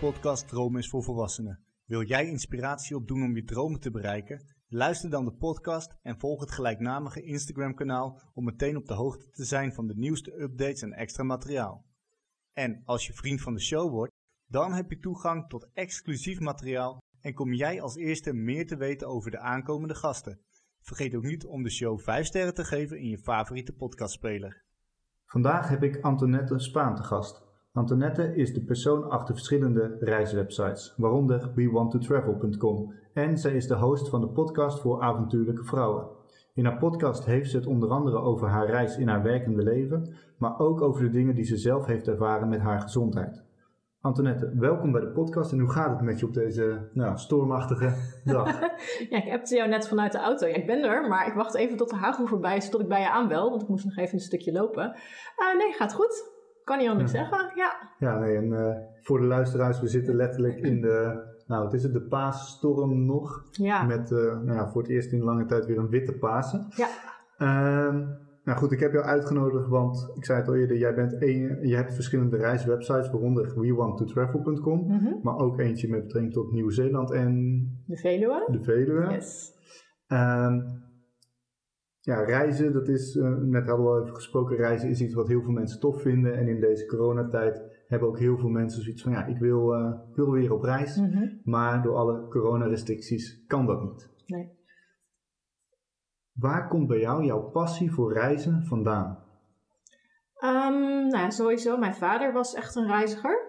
Podcast Droom is voor Volwassenen. Wil jij inspiratie opdoen om je dromen te bereiken? Luister dan de podcast en volg het gelijknamige Instagram-kanaal om meteen op de hoogte te zijn van de nieuwste updates en extra materiaal. En als je vriend van de show wordt, dan heb je toegang tot exclusief materiaal en kom jij als eerste meer te weten over de aankomende gasten. Vergeet ook niet om de show 5 sterren te geven in je favoriete podcastspeler. Vandaag heb ik Antoinette Spaan te gast. Antoinette is de persoon achter verschillende reiswebsites, waaronder WeWantToTravel.com. En zij is de host van de podcast voor avontuurlijke vrouwen. In haar podcast heeft ze het onder andere over haar reis in haar werkende leven, maar ook over de dingen die ze zelf heeft ervaren met haar gezondheid. Antoinette, welkom bij de podcast en hoe gaat het met je op deze nou, stormachtige dag? ja, ik heb jou net vanuit de auto. Ja, ik ben er, maar ik wacht even tot de hagel voorbij is, tot ik bij je aanbel, want ik moest nog even een stukje lopen. Uh, nee, gaat goed. Kan niet anders zeggen, ja. Ja, nee, en uh, voor de luisteraars, we zitten letterlijk in de, nou wat is het, de paasstorm nog. Ja. Met uh, nou ja, voor het eerst in lange tijd weer een witte Pasen. Ja. Uh, nou goed, ik heb jou uitgenodigd, want ik zei het al eerder, jij bent een, je hebt verschillende reiswebsites, waaronder wewanttotravel.com, mm -hmm. maar ook eentje met betrekking tot Nieuw-Zeeland en... De Veluwe. De Veluwe. Yes. Um, ja, reizen, dat is, uh, net hadden we al even gesproken, reizen is iets wat heel veel mensen tof vinden. En in deze coronatijd hebben ook heel veel mensen zoiets van, ja, ik wil, uh, wil weer op reis. Mm -hmm. Maar door alle coronarestricties kan dat niet. Nee. Waar komt bij jou jouw passie voor reizen vandaan? Um, nou, sowieso, mijn vader was echt een reiziger.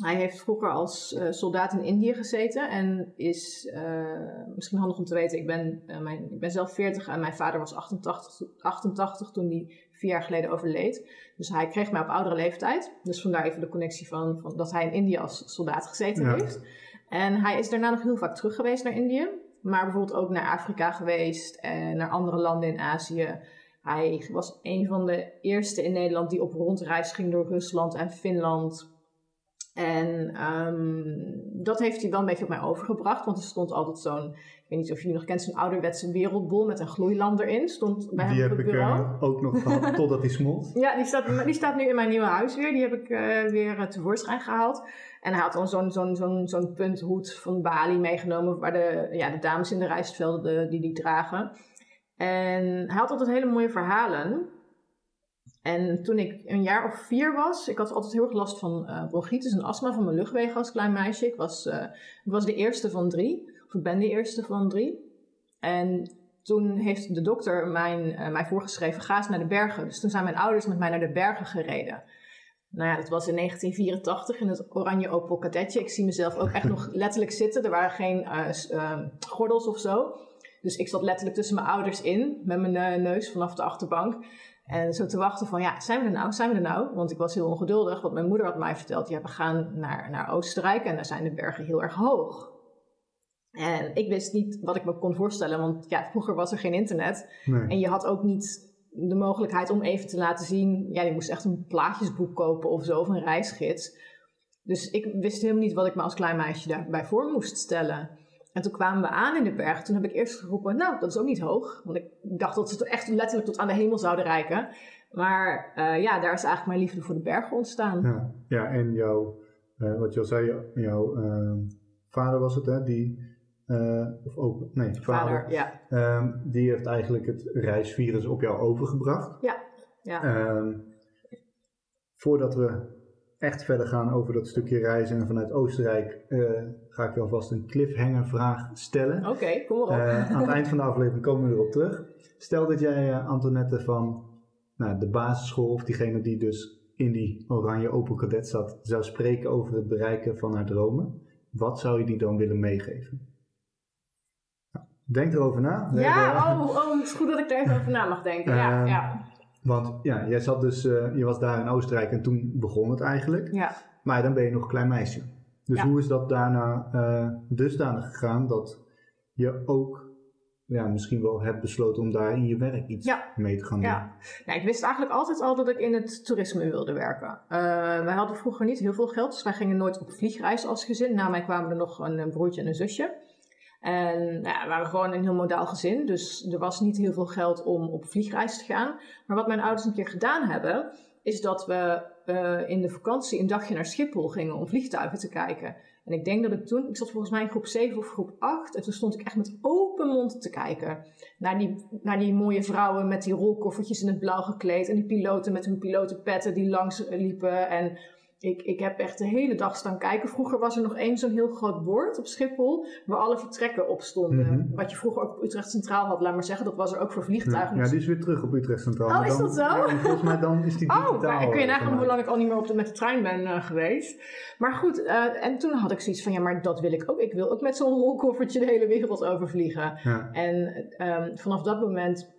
Hij heeft vroeger als uh, soldaat in Indië gezeten en is, uh, misschien handig om te weten, ik ben, uh, mijn, ik ben zelf 40 en mijn vader was 88, 88 toen hij vier jaar geleden overleed. Dus hij kreeg mij op oudere leeftijd. Dus vandaar even de connectie van, van dat hij in Indië als soldaat gezeten Ja. heeft. En hij is daarna nog heel vaak terug geweest naar Indië, maar bijvoorbeeld ook naar Afrika geweest en naar andere landen in Azië. Hij was een van de eerste in Nederland die op rondreis ging door Rusland en Finland. En um, dat heeft hij wel een beetje op mij overgebracht, want er stond altijd zo'n, ik weet niet of je nog kent, zo'n ouderwetse wereldbol met een gloeilamp erin. Stond bij Die hem heb op ik bureau. uh, ook nog gehad, totdat die smolt. Ja, die staat, die staat nu in mijn nieuwe huis weer. Die heb ik uh, weer uh, tevoorschijn gehaald. En hij had dan zo'n zo'n zo'n zo'n punthoed van Bali meegenomen, waar de, ja, de dames in de rijstvelden die die dragen. En hij had altijd hele mooie verhalen. En toen ik een jaar of vier was, ik had altijd heel erg last van uh, bronchitis en astma van mijn luchtwegen als klein meisje. Ik was, uh, ik was de eerste van drie, of ik ben de eerste van drie. En toen heeft de dokter mijn, uh, mij voorgeschreven, ga eens naar de bergen. Dus toen zijn mijn ouders met mij naar de bergen gereden. Nou ja, dat was in 1984 in het oranje Opel kadetje. Ik zie mezelf ook echt nog letterlijk zitten. Er waren geen uh, gordels of zo. Dus ik zat letterlijk tussen mijn ouders in, met mijn neus vanaf de achterbank. En zo te wachten van, ja, zijn we er nou? Zijn we er nou? Want ik was heel ongeduldig, want mijn moeder had mij verteld, ja, we gaan naar, naar Oostenrijk en daar zijn de bergen heel erg hoog. En ik wist niet wat ik me kon voorstellen, want ja, vroeger was er geen internet. Nee. En je had ook niet de mogelijkheid om even te laten zien, ja, je moest echt een plaatjesboek kopen of zo, of een reisgids. Dus ik wist helemaal niet wat ik me als klein meisje daarbij voor moest stellen. En toen kwamen we aan in de berg. Toen heb ik eerst geroepen, nou, dat is ook niet hoog. Want ik dacht dat ze echt letterlijk tot aan de hemel zouden reiken. Maar uh, ja, daar is eigenlijk mijn liefde voor de bergen ontstaan. Ja, ja en jouw, uh, wat je al zei, jouw uh, vader was het, hè? Die, uh, of open, nee, vader. vader ja. Um, die heeft eigenlijk het reisvirus op jou overgebracht. Ja, ja. Um, voordat we echt verder gaan over dat stukje reizen en vanuit Oostenrijk uh, ga ik je alvast een cliffhanger vraag stellen. Oké, okay, kom maar op. Uh, aan het eind van de aflevering komen we erop terug. Stel dat jij uh, Antoinette van nou, de basisschool of diegene die dus in die oranje Opel Cadet zat, zou spreken over het bereiken van haar dromen. Wat zou je die dan willen meegeven? Nou, denk erover na. Ja, oh, oh, het is goed dat ik er even over na mag denken. Ja, Ehm, ja. Want ja, jij zat dus, uh, je was daar in Oostenrijk en toen begon het eigenlijk. ja. Maar dan ben je nog een klein meisje. Dus Ja. hoe is dat daarna uh, dusdanig gegaan dat je ook ja, misschien wel hebt besloten om daar in je werk iets Ja. mee te gaan doen? Ja, nou, ik wist eigenlijk altijd al dat ik in het toerisme wilde werken. Uh, wij hadden vroeger niet heel veel geld, dus wij gingen nooit op vliegreis als gezin. Na mij kwamen er nog een, een broertje en een zusje. En nou ja, we waren gewoon een heel modaal gezin, dus er was niet heel veel geld om op vliegreis te gaan. Maar wat mijn ouders een keer gedaan hebben, is dat we eh, in de vakantie een dagje naar Schiphol gingen om vliegtuigen te kijken. En ik denk dat ik toen, ik zat volgens mij in groep 7 of groep 8. En toen stond ik echt met open mond te kijken. Naar die, naar die mooie vrouwen met die rolkoffertjes in het blauw gekleed. En die piloten met hun pilotenpetten die langs liepen. En ik, ik heb echt de hele dag staan kijken. Vroeger was er nog één zo'n heel groot bord op Schiphol waar alle vertrekken op stonden. Mhm. Wat je vroeger ook op Utrecht Centraal had, laat maar zeggen. Dat was er ook voor vliegtuigen. Ja, die is weer terug op Utrecht Centraal. Oh, is dat zo? Ja, en volgens mij dan is die digitaal. Oh, maar kun je eh, nagaan hoe lang ik al niet meer op de, met de trein ben eh, geweest. Maar goed, eh, en toen had ik zoiets van, ja, maar dat wil ik ook. Ik wil ook met zo'n rolkoffertje de hele wereld overvliegen. Ja. En ehm, vanaf dat moment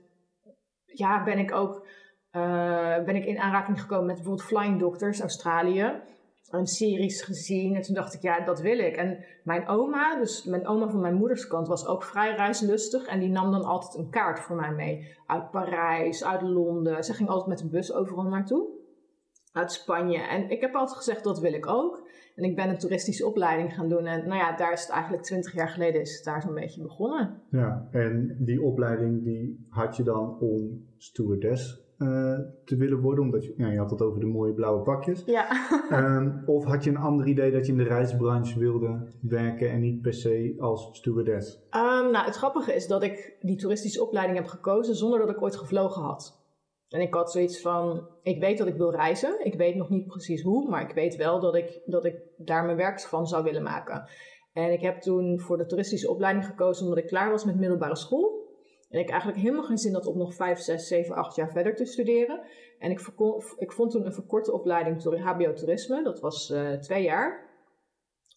ja, ben ik ook eh, ben ik in aanraking gekomen met bijvoorbeeld Flying Doctors, Australië. Een series gezien en toen dacht ik, ja, dat wil ik. En mijn oma, dus mijn oma van mijn moeders kant, was ook vrij reislustig. En die nam dan altijd een kaart voor mij mee. Uit Parijs, uit Londen. Ze ging altijd met de bus overal naartoe. Uit Spanje. En ik heb altijd gezegd, dat wil ik ook. En ik ben een toeristische opleiding gaan doen. En nou ja, daar is het eigenlijk twintig jaar geleden is het daar zo'n beetje begonnen. Ja, en die opleiding die had je dan om stewardess eh, te willen worden, omdat je, ja, je had het over de mooie blauwe pakjes. Ja. Ehm, of had je een ander idee dat je in de reisbranche wilde werken en niet per se als stewardess? Ehm, nou, het grappige is dat ik die toeristische opleiding heb gekozen zonder dat ik ooit gevlogen had. En ik had zoiets van, ik weet dat ik wil reizen. Ik weet nog niet precies hoe, maar ik weet wel dat ik, dat ik daar mijn werk van zou willen maken. En ik heb toen voor de toeristische opleiding gekozen omdat ik klaar was met middelbare school. En ik eigenlijk helemaal geen zin had om nog 5, 6, 7, 8 jaar verder te studeren. En ik, ik vond toen een verkorte opleiding door HBO Toerisme. Dat was eh, twee jaar.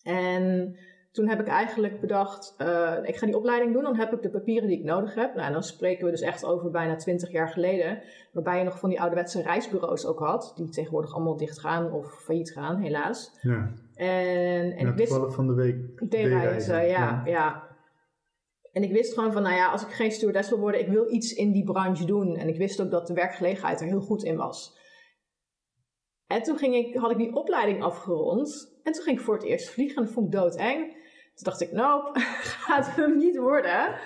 En toen heb ik eigenlijk bedacht, eh, ik ga die opleiding doen, dan heb ik de papieren die ik nodig heb. Nou, en dan spreken we dus echt over bijna 20 jaar geleden, waarbij je nog van die ouderwetse reisbureaus ook had, die tegenwoordig allemaal dicht gaan of failliet gaan, helaas. Ja, En, en ja ik wist, toevallig van de week D-reizen, ja, Ja. ja. En ik wist gewoon van, nou ja, als ik geen stewardess wil worden, ik wil iets in die branche doen. En ik wist ook dat de werkgelegenheid er heel goed in was. En toen ging ik, had ik die opleiding afgerond. En toen ging ik voor het eerst vliegen en dat vond ik doodeng. Toen dacht ik, nope, gaat hem niet worden.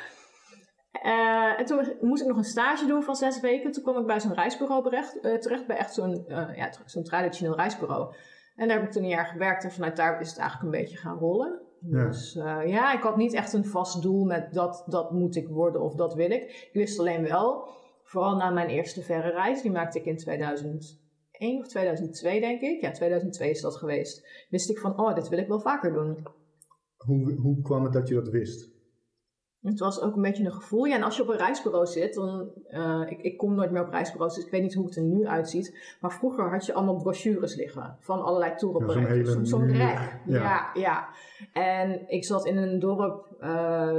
Eh, en toen moest ik nog een stage doen van zes weken. Toen kwam ik bij zo'n reisbureau terecht, eh, terecht bij echt zo'n eh, ja, zo'n traditioneel reisbureau. En daar heb ik toen een jaar gewerkt en vanuit daar is het eigenlijk een beetje gaan rollen. Ja. Dus eh, ja, ik had niet echt een vast doel met dat, dat moet ik worden of dat wil ik. Ik wist alleen wel, vooral na mijn eerste verre reis, die maakte ik in 2001 of 2002 denk ik. Ja, 2002 is dat geweest. Wist ik van, oh, dit wil ik wel vaker doen. Hoe, hoe kwam het dat je dat wist? Het was ook een beetje een gevoel. Ja, en als je op een reisbureau zit, dan. eh, ik, ik kom nooit meer op reisbureaus, dus ik weet niet hoe het er nu uitziet. Maar vroeger had je allemaal brochures liggen van allerlei touroperators. Ja, zo'n rek. ja. Ja. ja, En ik zat in een dorp eh,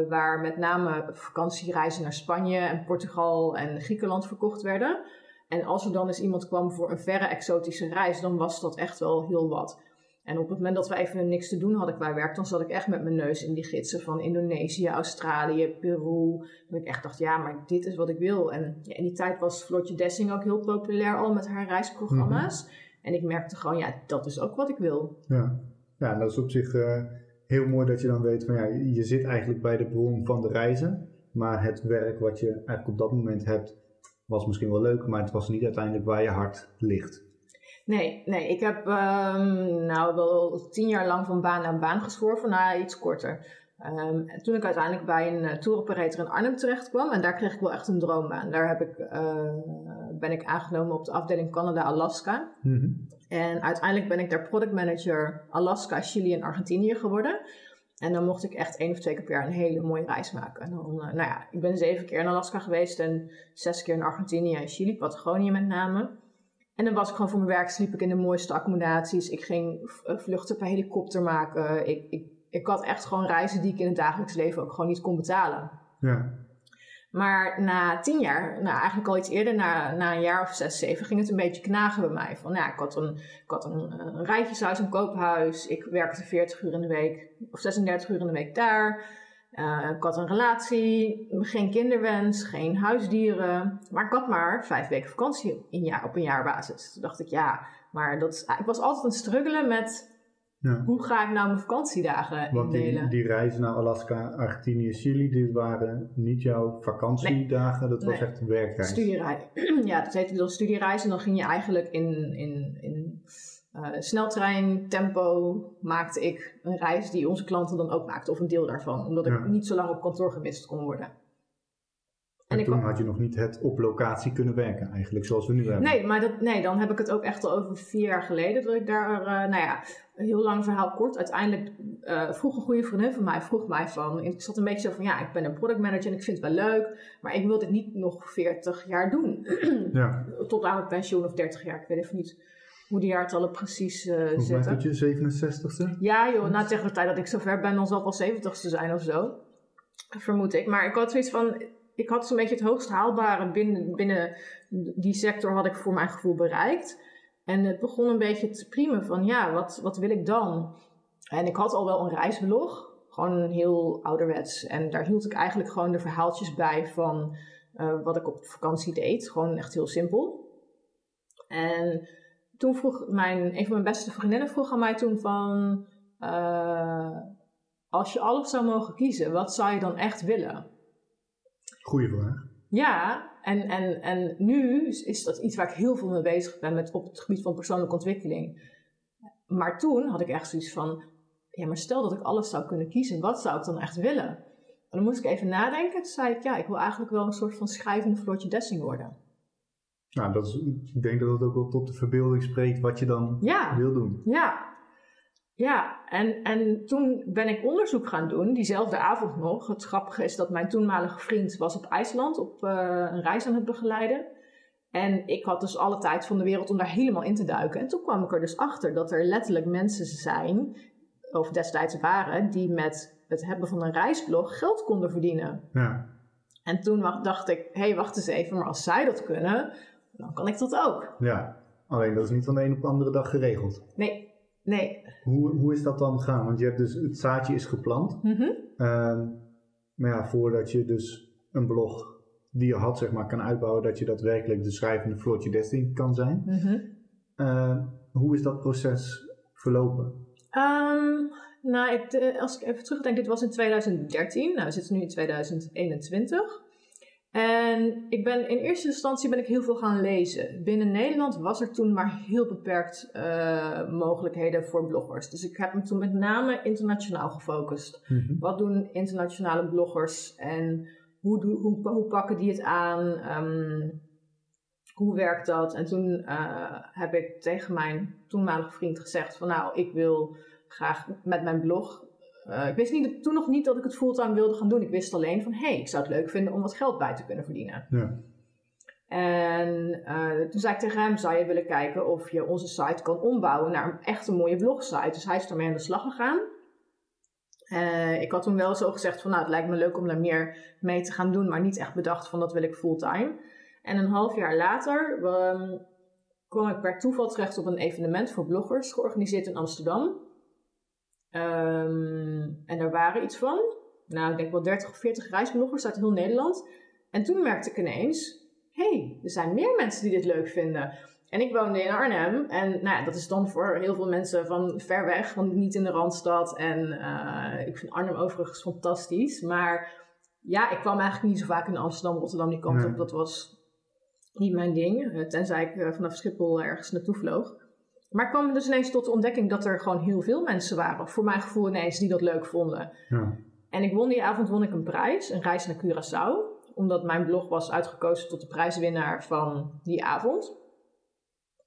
waar met name vakantiereizen naar Spanje en Portugal en Griekenland verkocht werden. En als er dan eens iemand kwam voor een verre exotische reis, dan was dat echt wel heel wat. En op het moment dat we even niks te doen hadden qua werk, dan zat ik echt met mijn neus in die gidsen van Indonesië, Australië, Peru. Dat ik echt dacht, ja, maar dit is wat ik wil. En ja, in die tijd was Floortje Dessing ook heel populair al met haar reisprogramma's. En ik merkte gewoon, ja, dat is ook wat ik wil. Ja, ja en dat is op zich eh, heel mooi dat je dan weet van ja, je zit eigenlijk bij de bron van de reizen. Maar het werk wat je eigenlijk op dat moment hebt, was misschien wel leuk, maar het was niet uiteindelijk waar je hart ligt. Nee, nee, ik heb ehm, nou wel tien jaar lang van baan naar baan gezworven, nou iets korter. Ehm, en toen ik uiteindelijk bij een uh, in Arnhem terecht kwam, en daar kreeg ik wel echt een droombaan. Daar heb ik, eh, ben ik aangenomen op de afdeling Canada-Alaska. Mhm. En uiteindelijk ben ik daar product manager Alaska, Chili en Argentinië geworden. En dan mocht ik echt één of twee keer per jaar een hele mooie reis maken. En dan, uh, nou ja, ik ben zeven keer in Alaska geweest en zes keer in Argentinië en Chili, Patagonië met name. En dan was ik gewoon voor mijn werk, sliep ik in de mooiste accommodaties. Ik ging vluchten per helikopter maken. Ik, ik, ik had echt gewoon reizen die ik in het dagelijks leven ook gewoon niet kon betalen. Ja. Maar na tien jaar, nou eigenlijk al iets eerder, na, na een jaar of zes, zeven, ging het een beetje knagen bij mij. Van, ja, ik had een, ik had een, een rijtjeshuis, een koophuis. Ik werkte 40 uur in de week, of 36 uur in de week daar. Uh, ik had een relatie, geen kinderwens, geen huisdieren. Maar ik had maar vijf weken vakantie in jaar, op een jaarbasis. Toen dacht ik, ja, maar dat is, ik was altijd aan het struggelen met Ja. hoe ga ik nou mijn vakantiedagen Want die, indelen. die reizen naar Alaska, Argentinië, Chili, dit waren niet jouw vakantiedagen, dat was Nee. echt werkreis. Studiereis. ja, dat heette dan studiereis. En dan ging je eigenlijk in, in, in uh, sneltrein tempo maakte ik een reis die onze klanten dan ook maakten, of een deel daarvan, omdat ik niet zo lang op kantoor gemist kon worden. En, toen had je nog niet het op locatie kunnen werken, eigenlijk zoals we nu hebben. Nee, maar dat, nee, dan heb ik het ook echt al over vier jaar geleden dat ik daar, eh, nou ja, een heel lang verhaal kort. Uiteindelijk eh, vroeg een goede vriendin van mij, vroeg mij van, ik zat een beetje zo van, ja, ik ben een product manager en ik vind het wel leuk, maar ik wil dit niet nog 40 jaar doen. Ja, Tot aan het pensioen of 30 jaar, ik weet even niet hoe die jaartallen precies volgens mij zitten. je 67ste. Ja joh, nou tegen de tijd dat ik zover ben, dan zal het wel 70ste zijn of zo. Vermoed ik. Maar ik had zoiets van, ik had zo'n beetje het hoogst haalbare binnen, binnen die sector had ik voor mijn gevoel bereikt. En het begon een beetje te priemen van, ja, wat, wat wil ik dan? En ik had al wel een reisblog, gewoon heel ouderwets. En daar hield ik eigenlijk gewoon de verhaaltjes bij van eh, wat ik op vakantie deed. Gewoon echt heel simpel. En toen vroeg mijn, een van mijn beste vriendinnen vroeg aan mij toen van... eh, als je alles zou mogen kiezen, wat zou je dan echt willen? Goeie vraag. Ja, en, en, en nu is- is dat iets waar ik heel veel mee bezig ben met, op het gebied van persoonlijke ontwikkeling. Maar toen had ik echt zoiets van, ja, maar stel dat ik alles zou kunnen kiezen, wat zou ik dan echt willen? En dan moest ik even nadenken. Toen zei ik, ja, ik wil eigenlijk wel een soort van schrijvende Floortje Dessing worden. Nou, dat is, ik denk dat het ook wel tot de verbeelding spreekt wat je dan Ja, wil doen. Ja, ja. En, en toen ben ik onderzoek gaan doen, diezelfde avond nog. Het grappige is dat mijn toenmalige vriend was op IJsland op eh, een reis aan het begeleiden. En ik had dus alle tijd van de wereld om daar helemaal in te duiken. En toen kwam ik er dus achter dat er letterlijk mensen zijn, of destijds waren, die met het hebben van een reisblog geld konden verdienen. Ja, En toen dacht ik, hé, hey, wacht eens even, maar als zij dat kunnen, dan kan ik dat ook. ja. Alleen dat is niet van de een op de andere dag geregeld. Nee, nee. Hoe, hoe is dat dan gegaan? Want je hebt dus, het zaadje is geplant. Mhm. Ehm, maar ja, voordat je dus een blog die je had, zeg maar, kan uitbouwen, dat je daadwerkelijk de schrijvende Floortje Desting kan zijn. Mhm. Ehm, hoe is dat proces verlopen? Ehm, nou, ik, eh, als ik even terugdenk, dit was in 2013. Nou, we zitten nu in 2021. En ik ben in eerste instantie ben ik heel veel gaan lezen. Binnen Nederland was er toen maar heel beperkt eh, mogelijkheden voor bloggers. Dus ik heb me toen met name internationaal gefocust. Wat doen internationale bloggers en hoe, hoe pakken die het aan? Ehm, hoe werkt dat? En toen eh, heb ik tegen mijn toenmalige vriend gezegd van nou, ik wil graag met mijn blog. Eh, ik wist niet, toen nog niet dat ik het fulltime wilde gaan doen. Ik wist alleen van hé, hey, ik zou het leuk vinden om wat geld bij te kunnen verdienen. Ja. En eh, toen zei ik tegen hem, zou je willen kijken of je onze site kan ombouwen naar een echt een mooie blogsite. Dus hij is daarmee aan de slag gegaan. Eh, ik had toen wel zo gezegd van, nou, het lijkt me leuk om daar meer mee te gaan doen, maar niet echt bedacht van, dat wil ik fulltime. En een half jaar later ehm, kwam ik per toeval terecht op een evenement voor bloggers, georganiseerd in Amsterdam. Ehm, en er waren iets van, nou, ik denk wel 30 of 40 reisbloggers uit heel Nederland. En toen merkte ik ineens, hé, hey, er zijn meer mensen die dit leuk vinden. En ik woonde in Arnhem. En nou ja, dat is dan voor heel veel mensen van ver weg, want niet in de Randstad. En eh, ik vind Arnhem overigens fantastisch. Maar ja, ik kwam eigenlijk niet zo vaak in Amsterdam, Rotterdam, die kant Nee. op. Dat was niet mijn ding. eh, Tenzij ik eh, vanaf Schiphol ergens naartoe vloog. Maar ik kwam dus ineens tot de ontdekking dat er gewoon heel veel mensen waren. Voor mijn gevoel ineens die dat leuk vonden. Ja. En ik won die avond won ik een prijs, een reis naar Curaçao. Omdat mijn blog was uitgekozen tot de prijswinnaar van die avond.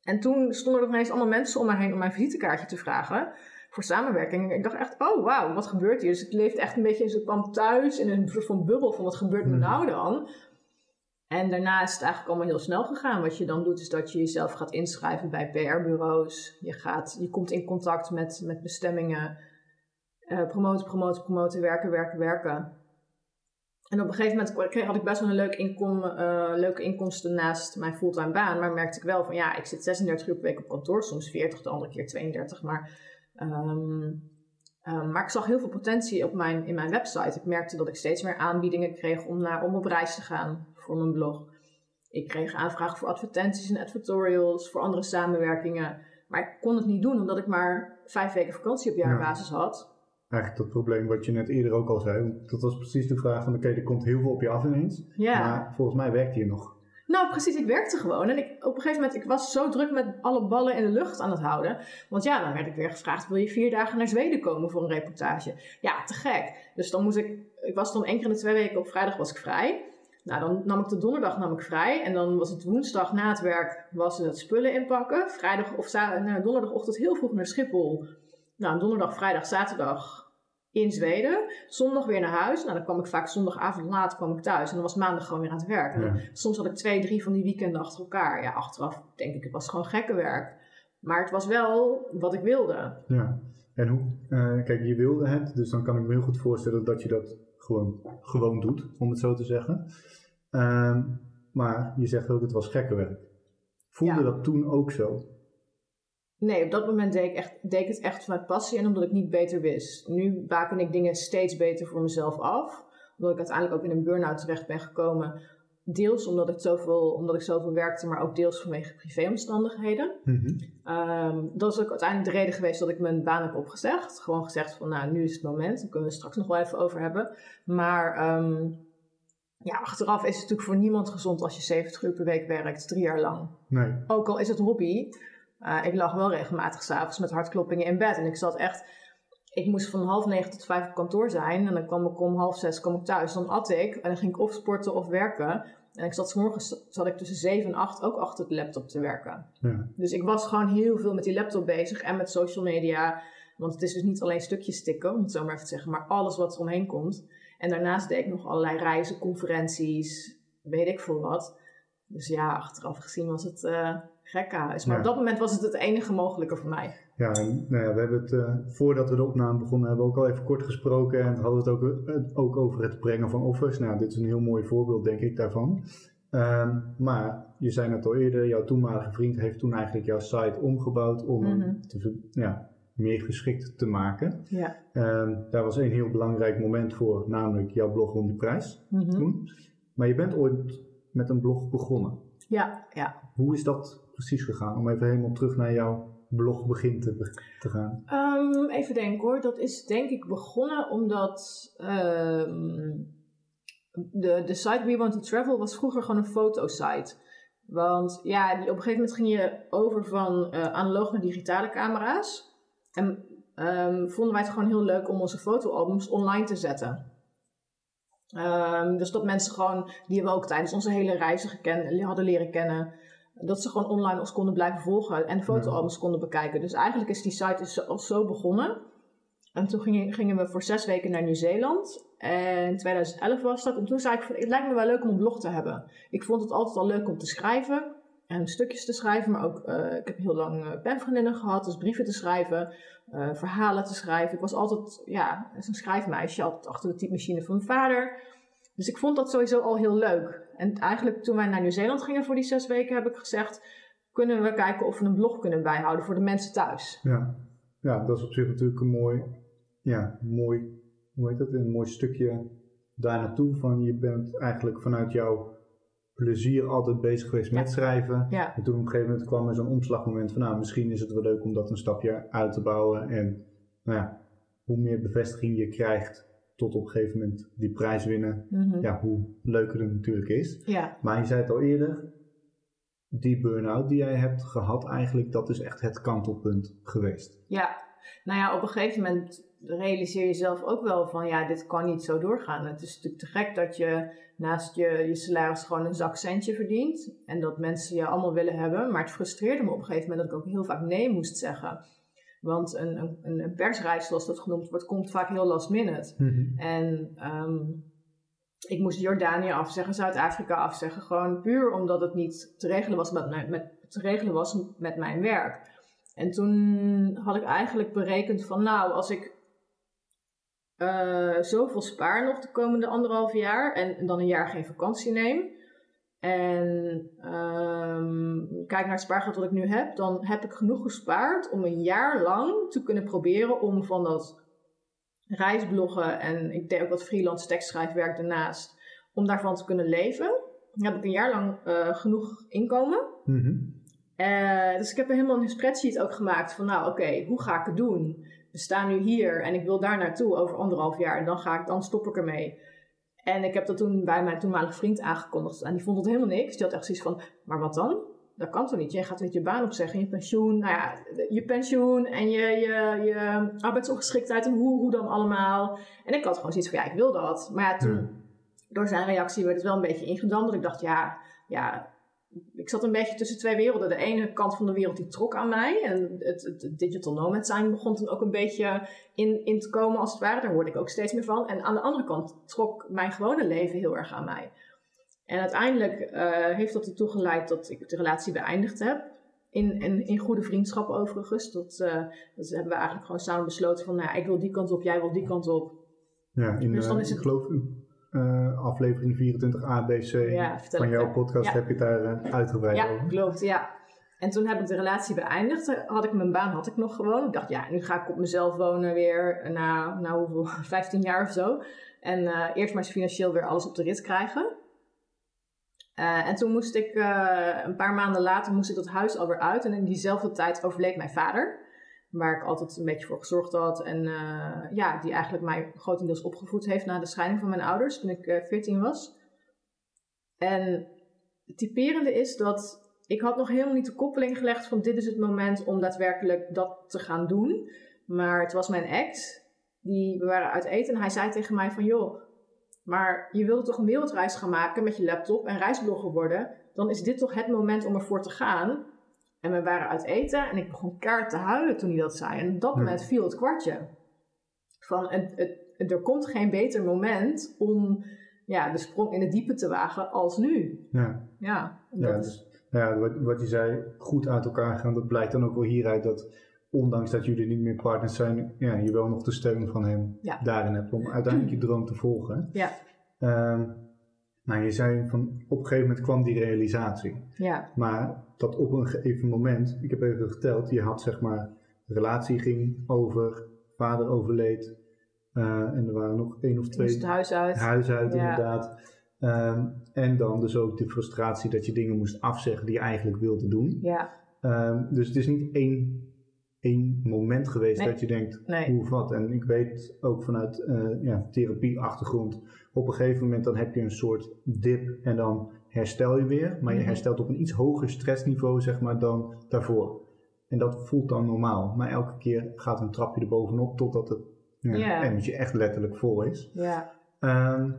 En toen stonden er ineens allemaal mensen om mij heen om mijn visitekaartje te vragen voor samenwerking. En ik dacht echt, oh wauw, wat gebeurt hier? Dus ik leefde echt een beetje, zo kwam thuis in een soort van bubbel van wat gebeurt me Mhm. nou dan? En daarna is het eigenlijk allemaal heel snel gegaan. Wat je dan doet, is dat je jezelf gaat inschrijven bij PR-bureaus. Je, gaat, je komt in contact met, met bestemmingen. Eh, promoten, promoten, promoten, werken, werken, werken. En op een gegeven moment kreeg, had ik best wel een leuk inkom, eh, leuke inkomsten naast mijn fulltime baan. Maar merkte ik wel van ja, ik zit 36 uur per week op kantoor, soms 40, de andere keer 32. Maar, maar ik zag heel veel potentie op mijn, in mijn website. Ik merkte dat ik steeds meer aanbiedingen kreeg om, naar, om op reis te gaan voor mijn blog. Ik kreeg aanvragen voor advertenties en advertorials, voor andere samenwerkingen. Maar ik kon het niet doen omdat ik maar vijf weken vakantie op jaarbasis had. Eigenlijk dat probleem wat je net eerder ook al zei. want Dat was precies de vraag van, oké, er komt heel veel op je af ineens. Ja. Maar volgens mij werkt hier nog. Nou, precies, ik werkte gewoon. En ik, op een gegeven moment, ik was zo druk met alle ballen in de lucht aan het houden. Want ja, dan werd ik weer gevraagd, wil je vier dagen naar Zweden komen voor een reportage? Ja, te gek. Dus dan moest ik, ik was dan één keer in de twee weken, op vrijdag was ik vrij. Nou, dan nam ik de donderdag nam ik vrij. En dan was het woensdag na het werk, was het spullen inpakken. Vrijdag of nou, donderdagochtend heel vroeg naar Schiphol. Nou, donderdag, vrijdag, zaterdag in Zweden. Zondag weer naar huis. Nou, dan kwam ik vaak zondagavond laat kwam ik thuis. En dan was maandag gewoon weer aan het werk. Soms had ik twee, drie van die weekenden achter elkaar. Ja, achteraf denk ik, het was gewoon gekke werk. Maar het was wel wat ik wilde. Ja, en hoe, uh, kijk, je wilde het, dus dan kan ik me heel goed voorstellen dat je dat gewoon, gewoon doet, om het zo te zeggen. Uh, maar je zegt ook, het was gekke werk. Voelde dat toen ook zo? Nee, op dat moment deed ik, echt, deed ik het echt vanuit passie en omdat ik niet beter wist. Nu baken ik dingen steeds beter voor mezelf af. Omdat ik uiteindelijk ook in een burn-out terecht ben gekomen. Deels omdat ik zoveel, omdat ik zoveel werkte, maar ook deels vanwege privéomstandigheden. Mm dat is ook uiteindelijk de reden geweest dat ik mijn baan heb opgezegd. Gewoon gezegd van, nou, nu is het moment. Daar kunnen we het straks nog wel even over hebben. Maar um, ja, achteraf is het natuurlijk voor niemand gezond als je 70 uur per week werkt, drie jaar lang. Nee. Ook al is het hobby. Uh, ik lag wel regelmatig s'avonds met hartkloppingen in bed. En ik zat echt... Ik moest van half negen tot vijf op kantoor zijn. En dan kwam ik om half zes kwam ik thuis. Dan at ik. En dan ging ik of sporten of werken. En ik zat s morgens zat ik tussen zeven en acht ook achter de laptop te werken. Ja. Dus ik was gewoon heel veel met die laptop bezig. En met social media. Want het is dus niet alleen stukjes stikken, om het zo maar even te zeggen. Maar alles wat er omheen komt. En daarnaast deed ik nog allerlei reizen, conferenties. Weet ik veel wat. Dus ja, achteraf gezien was het... Uh, gekkenhuis. Maar op dat moment was het het enige mogelijke voor mij. Ja, en, nou ja we hebben het uh, voordat we de opname begonnen, hebben we ook al even kort gesproken en hadden het ook, uh, ook over het brengen van offers. Nou, dit is een heel mooi voorbeeld, denk ik, daarvan. Um, maar je zei net al eerder, jouw toenmalige vriend heeft toen eigenlijk jouw site omgebouwd om mm -hmm. te, ja, meer geschikt te maken. Ja. Um, daar was een heel belangrijk moment voor, namelijk jouw blog om die prijs mm -hmm. toen. Maar je bent ooit met een blog begonnen. Ja, ja. Hoe is dat precies gegaan? Om even helemaal terug naar jouw blog begin te, te gaan. Um, even denken hoor. Dat is denk ik begonnen omdat um, de, de site We Want to Travel was vroeger gewoon een fotosite. Want ja, op een gegeven moment ging je over van uh, analoog naar digitale camera's. En um, vonden wij het gewoon heel leuk om onze fotoalbums online te zetten. Dus dat mensen gewoon, die we ook tijdens onze hele reizen geken, hadden leren kennen, dat ze gewoon online ons konden blijven volgen en de fotoalbums konden bekijken. Dus eigenlijk is die site dus al zo begonnen. En toen gingen, gingen we voor zes weken naar Nieuw-Zeeland. En 2011 was dat. En toen zei ik, het lijkt me wel leuk om een blog te hebben. Ik vond het altijd al leuk om te schrijven. En stukjes te schrijven, maar ook, uh, ik heb heel lang uh, penvriendinnen gehad, dus brieven te schrijven, uh, verhalen te schrijven. Ik was altijd, ja, een schrijfmeisje, altijd achter de typemachine van mijn vader. Dus ik vond dat sowieso al heel leuk. En eigenlijk toen wij naar Nieuw-Zeeland gingen voor die zes weken, heb ik gezegd, kunnen we kijken of we een blog kunnen bijhouden voor de mensen thuis. Ja, ja dat is op zich natuurlijk een mooi, ja, mooi, hoe heet dat, een mooi stukje daar naartoe. Van je bent eigenlijk vanuit jouw plezier altijd bezig geweest met Ja. schrijven. Ja. En toen op een gegeven moment kwam er zo'n omslagmoment van, nou, misschien is het wel leuk om dat een stapje uit te bouwen. En nou ja, hoe meer bevestiging je krijgt tot op een gegeven moment die prijs winnen, Mhm. ja, hoe leuker het natuurlijk is. ja. Maar je zei het al eerder, die burn-out die jij hebt gehad eigenlijk, dat is echt het kantelpunt geweest. Ja, nou ja, op een gegeven moment realiseer je zelf ook wel van ja, dit kan niet zo doorgaan. Het is natuurlijk te gek dat je naast je, je salaris gewoon een zakcentje verdient en dat mensen je allemaal willen hebben. Maar het frustreerde me op een gegeven moment dat ik ook heel vaak nee moest zeggen. Want een, een, een persreis, zoals dat genoemd wordt, komt vaak heel last minute. En ehm, ik moest Jordanië afzeggen, Zuid-Afrika afzeggen. Gewoon puur omdat het niet te regelen was met, mijn- met, te regelen was met mijn werk. En toen had ik eigenlijk berekend van nou, als ik eh, zoveel spaar nog de komende anderhalf jaar en dan een jaar geen vakantie neem. En ehm, kijk naar het spaargeld wat ik nu heb, dan heb ik genoeg gespaard om een jaar lang te kunnen proberen om van dat reisbloggen en ik deed ook wat freelance tekstschrijfwerk daarnaast, om daarvan te kunnen leven. Dan heb ik een jaar lang eh, genoeg inkomen. Mhm. Eh, dus ik heb er helemaal een spreadsheet ook gemaakt van, nou oké, hoe ga ik het doen? We staan nu hier en ik wil daar naartoe over anderhalf jaar en dan, ga ik, dan stop ik ermee. En ik heb dat toen bij mijn toenmalige vriend aangekondigd. En die vond het helemaal niks. Die had echt zoiets van, maar wat dan? Dat kan toch niet? Jij gaat met je baan opzeggen, je pensioen. Nou ja, je pensioen en je, je, je arbeidsongeschiktheid en hoe, hoe dan allemaal. En ik had gewoon zoiets van, ja, ik wil dat. Maar ja, toen, Ja. door zijn reactie werd het wel een beetje ingedamd. Ik dacht, ja, ja, ik zat een beetje tussen twee werelden. De ene kant van de wereld die trok aan mij. En het, het, digital nomad zijn begon toen ook een beetje in, in te komen als het ware. Daar hoorde ik ook steeds meer van. En aan de andere kant trok mijn gewone leven heel erg aan mij. En uiteindelijk eh, heeft dat ertoe geleid dat ik de relatie beëindigd heb. In, in, in goede vriendschap overigens. Dat, eh, dat hebben we eigenlijk gewoon samen besloten van... Nou, ik wil die kant op, jij wil die kant op. Ja, in, Dus dan eh, is het- geloof uh, aflevering 24 ABC Ja, van jouw podcast Ja. heb je daar eh, uitgebreid Ja, over. klopt, ja. En toen heb ik de relatie beëindigd. Eh, Had ik mijn baan had ik nog gewoon. Ik dacht, ja, nu ga ik op mezelf wonen weer na, na hoeveel, 15 jaar of zo. En eh, eerst maar eens financieel weer alles op de rit krijgen. Eh, en toen moest ik, eh, een paar maanden later, moest ik dat huis alweer uit. En in diezelfde tijd overleed mijn vader. Waar ik altijd een beetje voor gezorgd had. En eh, ja, die eigenlijk mij grotendeels opgevoed heeft na de scheiding van mijn ouders. Toen ik eh, 14 was. En het typerende is dat ik had nog helemaal niet de koppeling gelegd van dit is het moment om daadwerkelijk dat te gaan doen. Maar het was mijn ex, die, we waren uit eten en hij zei tegen mij van joh, maar je wilde toch een wereldreis gaan maken met je laptop en reisblogger worden. Dan is dit toch het moment om ervoor te gaan. En we waren uit eten en ik begon kaart te huilen toen hij dat zei. En op dat Hmm. moment viel het kwartje. Van het, het, het- er komt geen beter moment om ja, de sprong in het diepe te wagen als nu. Ja, Ja, ja, dat is- dus, ja wat, wat je zei, goed uit elkaar gaan, dat blijkt dan ook wel hieruit dat ondanks dat jullie niet meer partners zijn, ja, je wel nog de steun van hem Ja. daarin hebt om uiteindelijk je droom te volgen. ja, Ehm, nou, je zei van op een gegeven moment kwam die realisatie. ja, Maar dat op een gegeven moment, ik heb even geteld, je had zeg maar, relatie ging over, vader overleed eh, en er waren nog één of twee het huis uit. huis uit Ja. inderdaad. Ehm, en dan dus ook de frustratie dat je dingen moest afzeggen die je eigenlijk wilde doen. Ja, Ehm, dus het is niet één, één moment geweest Nee. dat je denkt, nee. hoe wat. En ik weet ook vanuit eh ja, therapieachtergrond, op een gegeven moment dan heb je een soort dip en dan herstel je weer. Maar je Mhm. herstelt op een iets hoger stressniveau zeg maar dan daarvoor. En dat voelt dan normaal. Maar elke keer gaat een trapje erbovenop totdat het ja, Ja. emmertje echt letterlijk vol is. Ja, Ehm,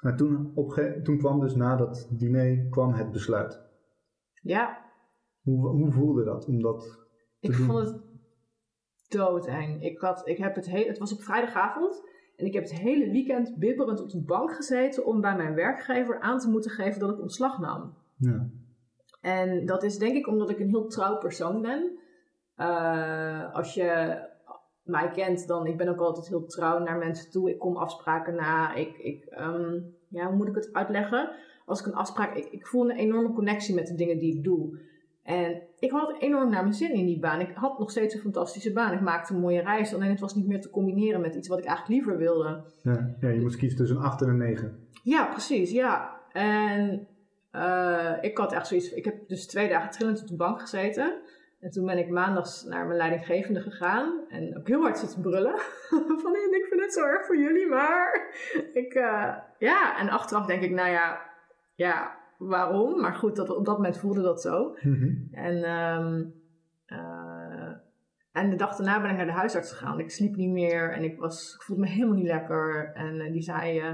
maar toen, op toen kwam dus na dat diner kwam het besluit. ja. Hoe, hoe voelde dat om dat te Ik doen? vond het doodeng. Ik, had, ik heb het, heel, het was op vrijdagavond en ik heb het hele weekend bibberend op de bank gezeten om bij mijn werkgever aan te moeten geven dat ik ontslag nam. Ja. En dat is denk ik omdat ik een heel trouw persoon ben. Eh, als je mij kent, dan ik ben ook altijd heel trouw naar mensen toe. Ik kom afspraken na. Ik, ik, ehm, ja, hoe moet ik het uitleggen? Als ik een afspraak, ik, ik voel een enorme connectie met de dingen die ik doe. En ik had enorm naar mijn zin in die baan. Ik had nog steeds een fantastische baan. Ik maakte een mooie reis. Alleen het was niet meer te combineren met iets wat ik eigenlijk liever wilde. Ja, ja, je moest kiezen tussen een 8 en een 9. Ja, precies, ja. En eh, ik had echt zoiets. Ik heb dus twee dagen trillend op de bank gezeten. En toen ben ik maandags naar mijn leidinggevende gegaan. En ook heel hard zitten brullen. Van ik vind het zo erg voor jullie, maar. Ik, eh, ja, en achteraf denk ik, nou ja, ja, waarom? Maar goed, dat, op dat moment voelde dat zo. En, ehm, eh, en de dag daarna ben ik naar de huisarts gegaan. Ik sliep niet meer en ik, was, ik voelde me helemaal niet lekker. En eh, die zei, eh,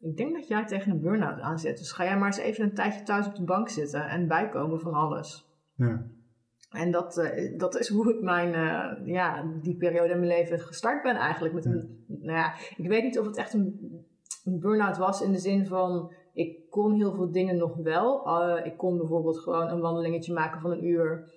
ik denk dat jij tegen een burn-out aan zit. Dus ga jij maar eens even een tijdje thuis op de bank zitten en bijkomen van alles. Ja. En dat, dat is hoe ik mijn, ja, die periode in mijn leven gestart ben eigenlijk. Met een, nou ja, ik weet niet of het echt een, een burn-out was in de zin van... Ik kon heel veel dingen nog wel. Eh, ik kon bijvoorbeeld gewoon een wandelingetje maken van een uur.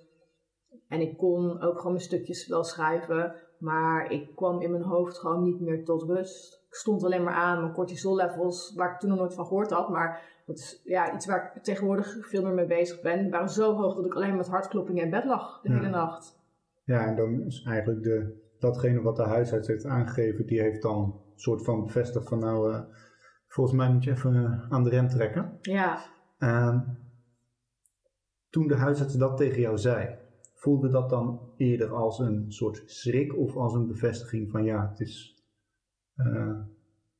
En ik kon ook gewoon mijn stukjes wel schrijven. Maar ik kwam in mijn hoofd gewoon niet meer tot rust. Ik stond alleen maar aan. Mijn cortisol levels, waar ik toen nog nooit van gehoord had. Maar dat is ja, iets waar ik tegenwoordig veel meer mee bezig ben. waren zo hoog dat ik alleen met hartkloppingen in bed lag de Ja. hele nacht. ja, en dan is eigenlijk de, datgene wat de huisarts heeft aangegeven, die heeft dan een soort van bevestigd van nou, eh, volgens mij moet je even eh, aan de rem trekken. Ja, Ehm, toen de huisarts dat tegen jou zei, voelde dat dan eerder als een soort schrik of als een bevestiging van ja, het is, eh,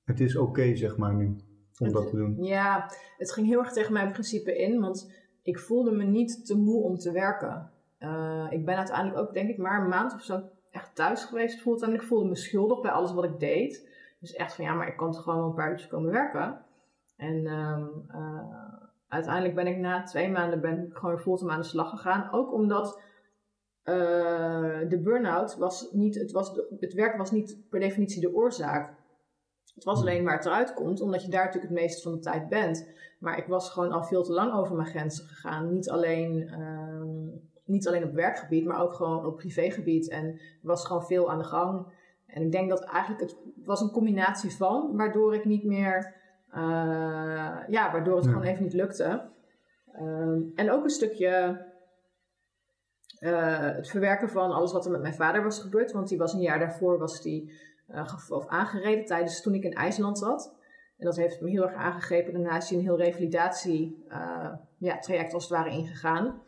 het is oké zeg maar nu? om dat te doen? Ja, het ging heel erg tegen mijn principe in, want ik voelde me niet te moe om te werken. Uh, ik ben uiteindelijk ook, denk ik, maar een maand of zo echt thuis geweest. En ik voelde me schuldig bij alles wat ik deed. Dus echt van ja, maar ik kan toch gewoon wel een paar uurtjes komen werken. En um, uh, uiteindelijk ben ik na twee maanden ben ik gewoon fulltime aan de slag gegaan. Ook omdat uh, de burn-out was niet, het, was het werk was niet per definitie de oorzaak. Het was alleen waar het eruit komt, omdat je daar natuurlijk het meeste van de tijd bent. Maar ik was gewoon al veel te lang over mijn grenzen gegaan. Niet alleen, uh, niet alleen op werkgebied, maar ook gewoon op privégebied. En was gewoon veel aan de gang. En ik denk dat eigenlijk het was een combinatie van, waardoor ik niet meer, uh, ja, waardoor het gewoon even niet lukte. Um, en ook een stukje uh, het verwerken van alles wat er met mijn vader was gebeurd. Want die was een jaar daarvoor was die, uh, of aangereden tijdens toen ik in IJsland zat. En dat heeft me heel erg aangegrepen. Daarna is hij een heel revalidatie ja, traject als het ware ingegaan.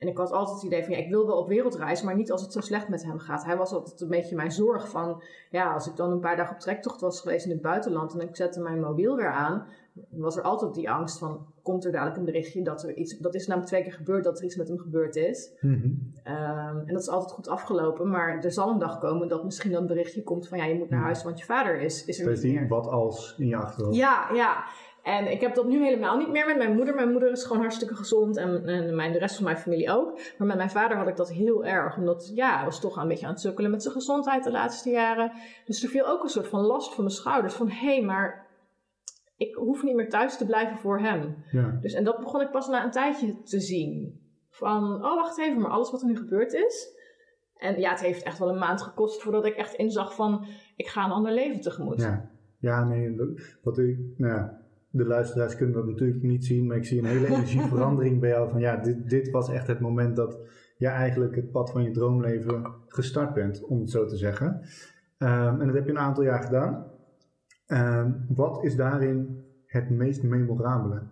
En ik had altijd het idee van, ja, ik wil wel op wereldreis, maar niet als het zo slecht met hem gaat. Hij was altijd een beetje mijn zorg van, ja, als ik dan een paar dagen op trektocht was geweest in het buitenland en ik zette mijn mobiel weer aan, was er altijd die angst van, komt er dadelijk een berichtje dat er iets, dat is namelijk twee keer gebeurd, dat er iets met hem gebeurd is. Mm -hmm. um, en dat is altijd goed afgelopen, maar er zal een dag komen dat misschien dan een berichtje komt van, ja, je moet naar huis, want je vader is, is er niet meer. wat als in je achterhoofd. Ja, ja. En ik heb dat nu helemaal niet meer met mijn moeder. Mijn moeder is gewoon hartstikke gezond en, en mijn, de rest van mijn familie ook. Maar met mijn vader had ik dat heel erg. Omdat ja, hij was toch een beetje aan het sukkelen met zijn gezondheid de laatste jaren. Dus er viel ook een soort van last van mijn schouders. Van hé, hey, maar ik hoef niet meer thuis te blijven voor hem. Ja. Dus, en dat begon ik pas na een tijdje te zien. Van, oh wacht even, maar alles wat er nu gebeurd is. En ja, het heeft echt wel een maand gekost voordat ik echt inzag van, ik ga een ander leven tegemoet. Ja, ja nee, wat ik, nou ja, de luisteraars kunnen dat natuurlijk niet zien, maar ik zie een hele energieverandering bij jou. Van ja, dit, dit was echt het moment dat je eigenlijk het pad van je droomleven gestart bent, om het zo te zeggen. Um, en dat heb je een aantal jaar gedaan. Um, wat is daarin het meest memorabele?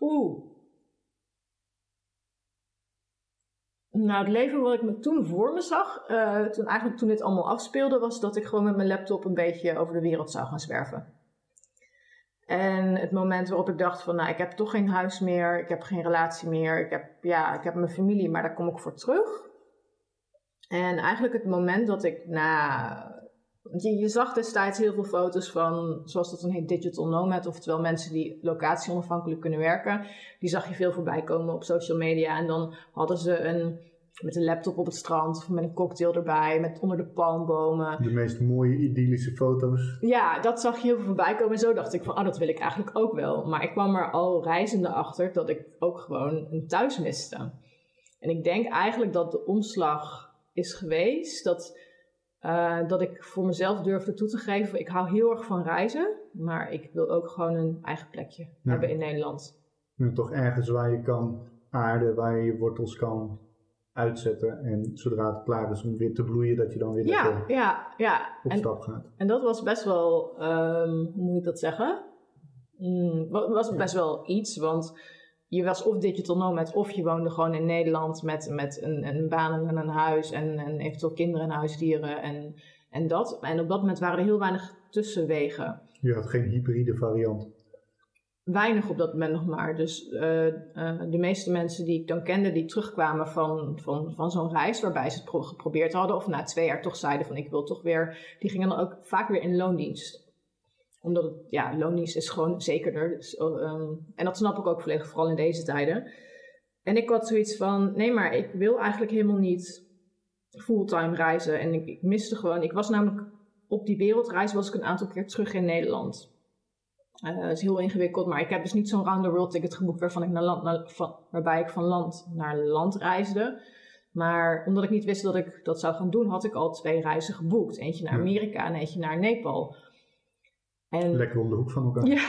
Oeh. Nou, het leven wat ik me toen voor me zag, uh, toen eigenlijk toen dit allemaal afspeelde, was dat ik gewoon met mijn laptop een beetje over de wereld zou gaan zwerven. En het moment waarop ik dacht van, nou, ik heb toch geen huis meer, ik heb geen relatie meer, ik heb, ja, ik heb mijn familie, maar daar kom ik voor terug. En eigenlijk het moment dat ik na, je, je zag destijds heel veel foto's van, zoals dat dan heet, digital nomad, oftewel mensen die locatie onafhankelijk kunnen werken. Die zag je veel voorbij komen op social media en dan hadden ze een met een laptop op het strand of met een cocktail erbij, met onder de palmbomen. De meest mooie idyllische foto's. Ja, dat zag je heel veel voorbij komen. En zo dacht ik van, oh, dat wil ik eigenlijk ook wel. Maar ik kwam er al reizende achter dat ik ook gewoon een thuis miste. En ik denk eigenlijk dat de omslag is geweest dat, uh, dat ik voor mezelf durfde toe te geven. Ik hou heel erg van reizen, maar ik wil ook gewoon een eigen plekje ja. hebben in Nederland. Ja, toch ergens waar je kan aarden, waar je je wortels kan uitzetten. En zodra het klaar is om weer te bloeien, dat je dan weer ja, ja, ja. op en, stap gaat. En dat was best wel, um, hoe moet ik dat zeggen? Mm, was best wel iets, want je was of digital nomad of je woonde gewoon in Nederland met, met een, een baan en een huis en, en eventueel kinderen en huisdieren en, en dat. En op dat moment waren er heel weinig tussenwegen. Je had geen hybride variant weinig op dat moment nog maar. Dus uh, uh, de meeste mensen die ik dan kende, die terugkwamen van, van, van zo'n reis waarbij ze het pro geprobeerd hadden, of na twee jaar toch zeiden van ik wil toch weer, die gingen dan ook vaak weer in loondienst. Omdat ja, loondienst is gewoon zekerder. Dus, um, en dat snap ik ook volledig, vooral in deze tijden. En ik had zoiets van, nee maar ik wil eigenlijk helemaal niet fulltime reizen. En ik, ik miste gewoon, ik was namelijk op die wereldreis was ik een aantal keer terug in Nederland. Uh, dat is heel ingewikkeld, maar ik heb dus niet zo'n round the world ticket geboekt waarvan ik naar land, naar, van, waarbij ik van land naar land reisde. Maar omdat ik niet wist dat ik dat zou gaan doen, had ik al twee reizen geboekt. Eentje naar Amerika en eentje naar Nepal. En, Lekker om de hoek van elkaar. Ja,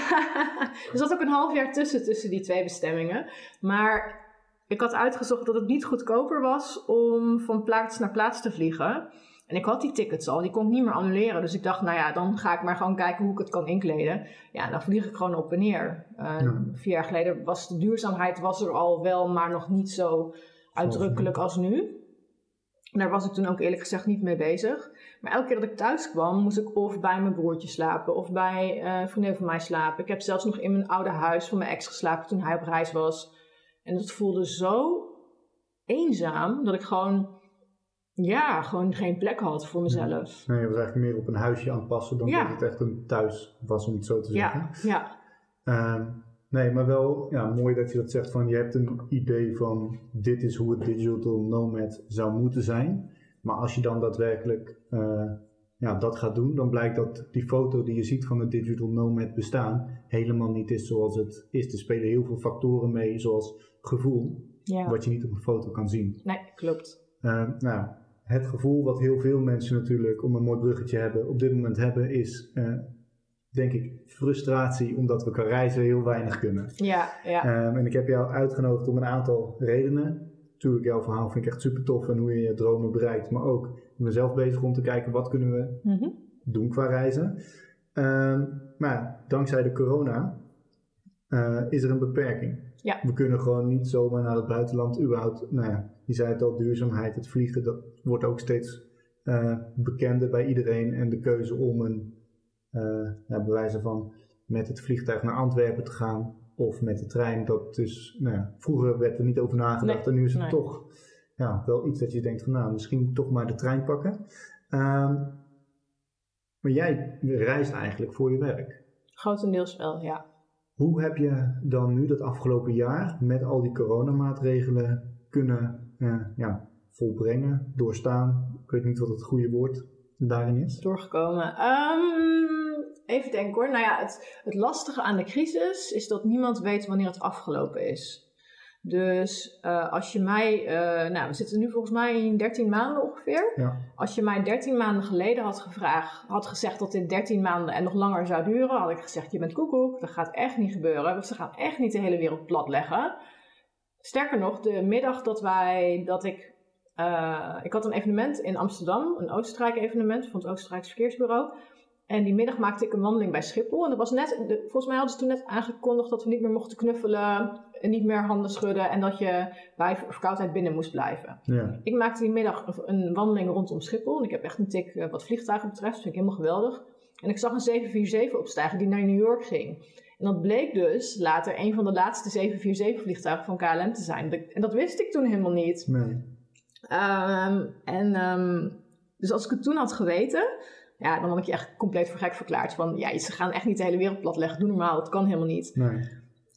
er zat ook een half jaar tussen, tussen die twee bestemmingen. Maar ik had uitgezocht dat het niet goedkoper was om van plaats naar plaats te vliegen. En ik had die tickets al, die kon ik niet meer annuleren. Dus ik dacht, nou ja, dan ga ik maar gewoon kijken hoe ik het kan inkleden. Ja, dan vlieg ik gewoon op en neer. Uh, ja. Vier jaar geleden was de duurzaamheid was er al wel, maar nog niet zo uitdrukkelijk als nu. Daar was ik toen ook eerlijk gezegd niet mee bezig. Maar elke keer dat ik thuis kwam, moest ik of bij mijn broertje slapen of bij uh, een vriendin van mij slapen. Ik heb zelfs nog in mijn oude huis van mijn ex geslapen toen hij op reis was. En dat voelde zo eenzaam dat ik gewoon, ja, gewoon geen plek had voor mezelf. Nee, je was eigenlijk meer op een huisje aan het passen dan dat het echt een thuis was, om het zo te zeggen. Ja, ja. Um, Nee, maar wel ja, mooi dat je dat zegt van je hebt een idee van dit is hoe het digital nomad zou moeten zijn. Maar als je dan daadwerkelijk uh, ja, dat gaat doen, dan blijkt dat die foto die je ziet van het digital nomad bestaan helemaal niet is zoals het is. Er spelen heel veel factoren mee, zoals gevoel, wat je niet op een foto kan zien. Nee, klopt. Uh, nou, het gevoel wat heel veel mensen natuurlijk, om een mooi bruggetje hebben, op dit moment hebben, is uh, denk ik, frustratie omdat we kan reizen heel weinig kunnen. Ja, ja. Um, en ik heb jou uitgenodigd om een aantal redenen. Natuurlijk, jouw verhaal vind ik echt super tof en hoe je je dromen bereikt. Maar ook, ik ben zelf bezig om te kijken wat kunnen we mm doen qua reizen. Um, maar dankzij de corona uh, is er een beperking. Ja. We kunnen gewoon niet zomaar naar het buitenland. Überhaupt, nou ja, je zei het al, duurzaamheid, het vliegen, dat wordt ook steeds uh, bekender bij iedereen. En de keuze om een uh, ja, bewijzen van met het vliegtuig naar Antwerpen te gaan of met de trein. Dat dus, nou ja, vroeger werd er niet over nagedacht en nu is het toch ja, wel iets dat je denkt van nou, misschien toch maar de trein pakken. Um, maar jij reist eigenlijk voor je werk. Grotendeels wel, ja. Hoe heb je dan nu dat afgelopen jaar met al die coronamaatregelen kunnen uh, ja, volbrengen, doorstaan? Ik weet niet wat het goede woord daarin is. Doorgekomen. Um, Even denken hoor. Nou ja, het, het lastige aan de crisis is dat niemand weet wanneer het afgelopen is. Dus uh, als je mij, uh, nou we zitten nu volgens mij in 13 maanden ongeveer. Ja. Als je mij 13 maanden geleden had gevraagd, had gezegd dat dit 13 maanden en nog langer zou duren, had ik gezegd: Je bent koekoek, dat gaat echt niet gebeuren. Want ze gaan echt niet de hele wereld platleggen. Sterker nog, de middag dat wij, dat ik, uh, ik had een evenement in Amsterdam, een Oostenrijk evenement van het Oostenrijks Verkeersbureau. En die middag maakte ik een wandeling bij Schiphol. En dat was net, de, volgens mij hadden ze toen net aangekondigd dat we niet meer mochten knuffelen, niet meer handen schudden en dat je bij verkoudheid binnen moest blijven. Ja. Ik maakte die middag een wandeling rondom Schiphol. En ik heb echt een tik uh, wat vliegtuigen betreft, dat vind ik helemaal geweldig. En ik zag een 747 opstijgen die naar New York ging. En dat bleek dus later een van de laatste 747 vliegtuigen van KLM te zijn. En dat wist ik toen helemaal niet. Nee. Um, en um, dus als ik het toen had geweten, ja, dan had ik je echt compleet voor gek verklaard. Van ja, ze gaan echt niet de hele wereld platleggen. Doe normaal, dat kan helemaal niet. Nee.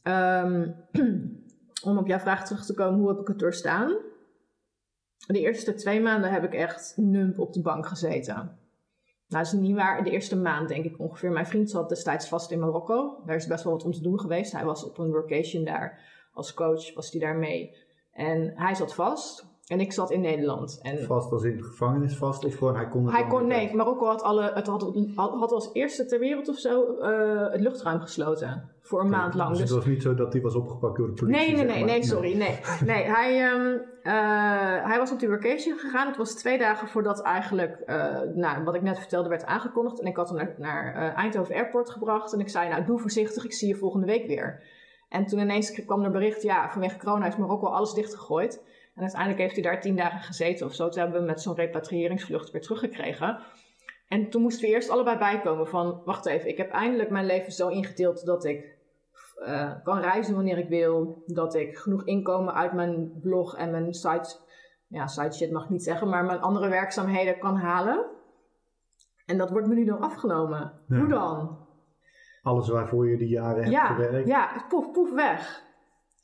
Um, om op jouw vraag terug te komen, hoe heb ik het doorstaan? De eerste twee maanden heb ik echt nump op de bank gezeten. Nou, dat is niet waar. De eerste maand denk ik ongeveer. Mijn vriend zat destijds vast in Marokko. Daar is best wel wat om te doen geweest. Hij was op een workation daar. Als coach was hij daar mee. En hij zat vast. En ik zat in Nederland. En vast als in de gevangenis vast? Of gewoon hij kon Hij kon, nee, Marokko had, alle, het had, had als eerste ter wereld of zo uh, het luchtruim gesloten. Voor een okay, maand lang. Dus, dus, het was niet zo dat hij was opgepakt door de politie? Nee, nee, nee, nee, nee, sorry. Nee, nee hij, um, uh, hij was op die vacation gegaan. Het was twee dagen voordat eigenlijk, uh, nou, wat ik net vertelde, werd aangekondigd. En ik had hem naar, naar Eindhoven Airport gebracht. En ik zei, nou, doe voorzichtig, ik zie je volgende week weer. En toen ineens kwam er bericht, ja, vanwege corona is Marokko alles dichtgegooid. En uiteindelijk heeft hij daar tien dagen gezeten of zo. Toen hebben we met zo'n repatriëringsvlucht weer teruggekregen. En toen moesten we eerst allebei bijkomen van... Wacht even, ik heb eindelijk mijn leven zo ingedeeld dat ik uh, kan reizen wanneer ik wil. Dat ik genoeg inkomen uit mijn blog en mijn site... Ja, site shit mag ik niet zeggen, maar mijn andere werkzaamheden kan halen. En dat wordt me nu dan afgenomen. Ja. Hoe dan? Alles waarvoor je die jaren hebt ja, gewerkt. Ja, poef, poef weg.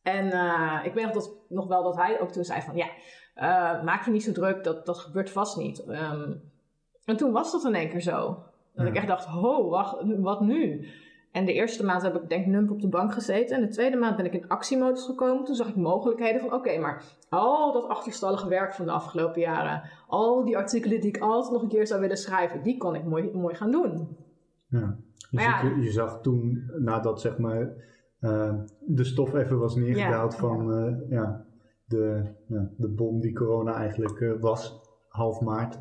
En uh, ik weet nog, dat, nog wel dat hij ook toen zei van... Ja, uh, maak je niet zo druk, dat, dat gebeurt vast niet. Um, en toen was dat in één keer zo. Dat ja. ik echt dacht, ho, wacht, wat nu? En de eerste maand heb ik denk nump op de bank gezeten. En de tweede maand ben ik in actiemodus gekomen. Toen zag ik mogelijkheden van, oké, okay, maar al dat achterstallige werk van de afgelopen jaren... al die artikelen die ik altijd nog een keer zou willen schrijven... die kon ik mooi, mooi gaan doen. Ja, dus ja, je, je zag toen, nadat zeg maar de stof even was neergedaald ja. van uh, ja, de, de bom die corona eigenlijk uh, was, half maart.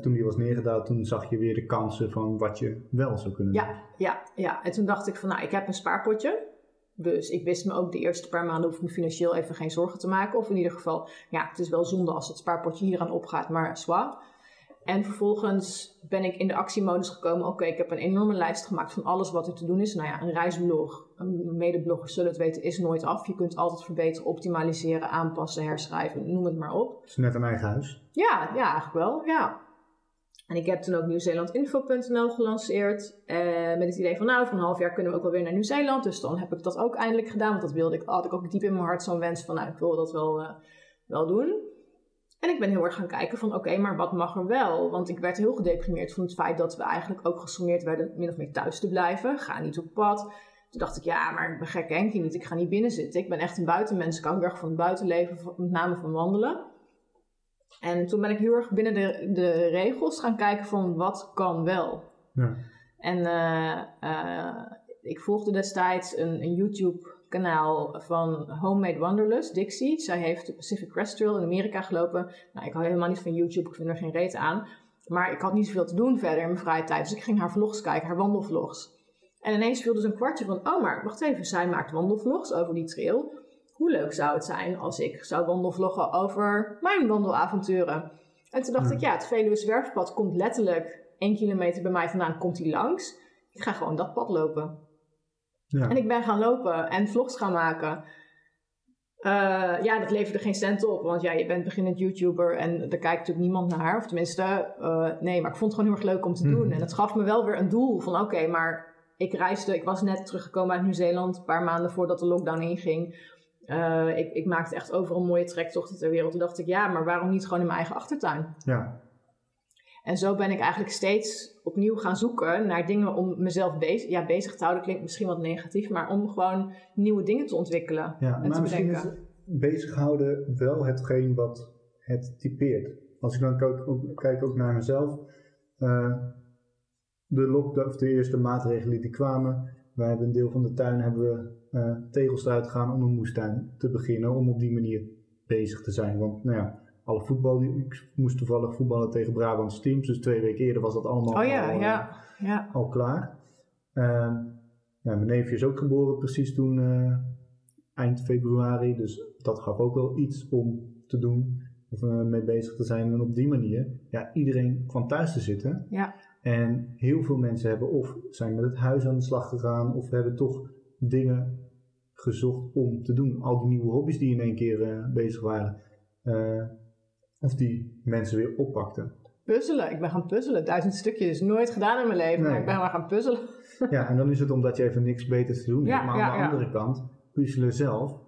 toen die was neergedaald, toen zag je weer de kansen van wat je wel zou kunnen ja, doen. Ja, ja. En toen dacht ik van, nou, ik heb een spaarpotje. Dus ik wist me ook de eerste paar maanden hoef ik me financieel even geen zorgen te maken. Of in ieder geval, ja, het is wel zonde als het spaarpotje hieraan opgaat, maar zwaar. En vervolgens ben ik in de actiemodus gekomen. Oké, ik heb een enorme lijst gemaakt van alles wat er te doen is. Nou ja, een reisblog, een medebloggers zullen het weten, is nooit af. Je kunt altijd verbeteren, optimaliseren, aanpassen, herschrijven, noem het maar op. Het is net een eigen huis. Ja, ja eigenlijk wel, ja. En ik heb toen ook nieuwzeelandinfo.nl gelanceerd. Eh, met het idee van nou, voor een half jaar kunnen we ook wel weer naar Nieuw-Zeeland. Dus dan heb ik dat ook eindelijk gedaan. Want dat wilde ik, had ik ook diep in mijn hart zo'n wens van nou, ik wil dat wel, uh, wel doen. En ik ben heel erg gaan kijken van oké, maar wat mag er wel? Want ik werd heel gedeprimeerd van het feit dat we eigenlijk ook gesommeerd werden min of meer thuis te blijven. Ga niet op pad. Toen dacht ik, ja, maar ik ben gek Henkie niet. Ik ga niet binnen zitten. Ik ben echt een buitenmens. Ik hou heel erg van het buitenleven, met name van wandelen. En toen ben ik heel erg binnen de, de regels gaan kijken van wat kan wel. Ja. En uh, uh, ik volgde destijds een, een YouTube kanaal van Homemade Wanderlust, Dixie. Zij heeft de Pacific Crest Trail in Amerika gelopen. Nou, ik hou helemaal niet van YouTube, ik vind er geen reet aan. Maar ik had niet zoveel te doen verder in mijn vrije tijd. Dus ik ging haar vlogs kijken, haar wandelvlogs. En ineens viel dus een kwartje van, oh maar wacht even, zij maakt wandelvlogs over die trail. Hoe leuk zou het zijn als ik zou wandelvloggen over mijn wandelavonturen? En toen dacht ik, ja, het Veluwe Zwerfpad komt letterlijk één kilometer bij mij vandaan, komt hij langs. Ik ga gewoon dat pad lopen. Ja. En ik ben gaan lopen en vlogs gaan maken. Uh, ja, dat leverde geen cent op, want ja, je bent beginnend YouTuber en daar kijkt natuurlijk niemand naar. Of tenminste, uh, nee, maar ik vond het gewoon heel erg leuk om te doen. Mhm. En het gaf me wel weer een doel van oké, maar ik reisde, ik was net teruggekomen uit Nieuw-Zeeland, een paar maanden voordat de lockdown inging. Uh, ik, ik maakte echt overal mooie trektochten ter wereld. Toen dacht ik, ja, maar waarom niet gewoon in mijn eigen achtertuin? Ja. En zo ben ik eigenlijk steeds opnieuw gaan zoeken naar dingen om mezelf bezig, ja, bezig te houden. Klinkt misschien wat negatief, maar om gewoon nieuwe dingen te ontwikkelen. Ja, en maar te misschien is bedenken. bezighouden wel hetgeen wat het typeert. Als ik dan kijk ook, kijk ook naar mezelf. eh, de, lockdown, of de eerste maatregelen die kwamen. Wij hebben een deel van de tuin hebben we eh, tegels eruit gegaan om een moestuin te beginnen. Om op die manier bezig te zijn. Want nou ja, alle voetbal, ik moest toevallig voetballen tegen Brabantse teams. Dus twee weken eerder was dat allemaal Oh ja, al, eh, ja, ja. al klaar. Ehm, ja, mijn neefje is ook geboren precies toen eh, eind februari. Dus dat gaf ook wel iets om te doen of eh, mee bezig te zijn. En op die manier, ja, iedereen kwam thuis te zitten. Ja. En heel veel mensen hebben of zijn met het huis aan de slag gegaan of hebben toch dingen gezocht om te doen. Al die nieuwe hobby's die in één keer eh, bezig waren. Eh, of die mensen weer oppakten. Puzzelen. Ik ben gaan puzzelen. Duizend stukjes. Nooit gedaan in mijn leven, maar ik ben maar gaan puzzelen. Ja, en dan is het omdat je even niks beters te doen Ja, hebt. Maar aan ja, de ja. andere kant, puzzelen zelf.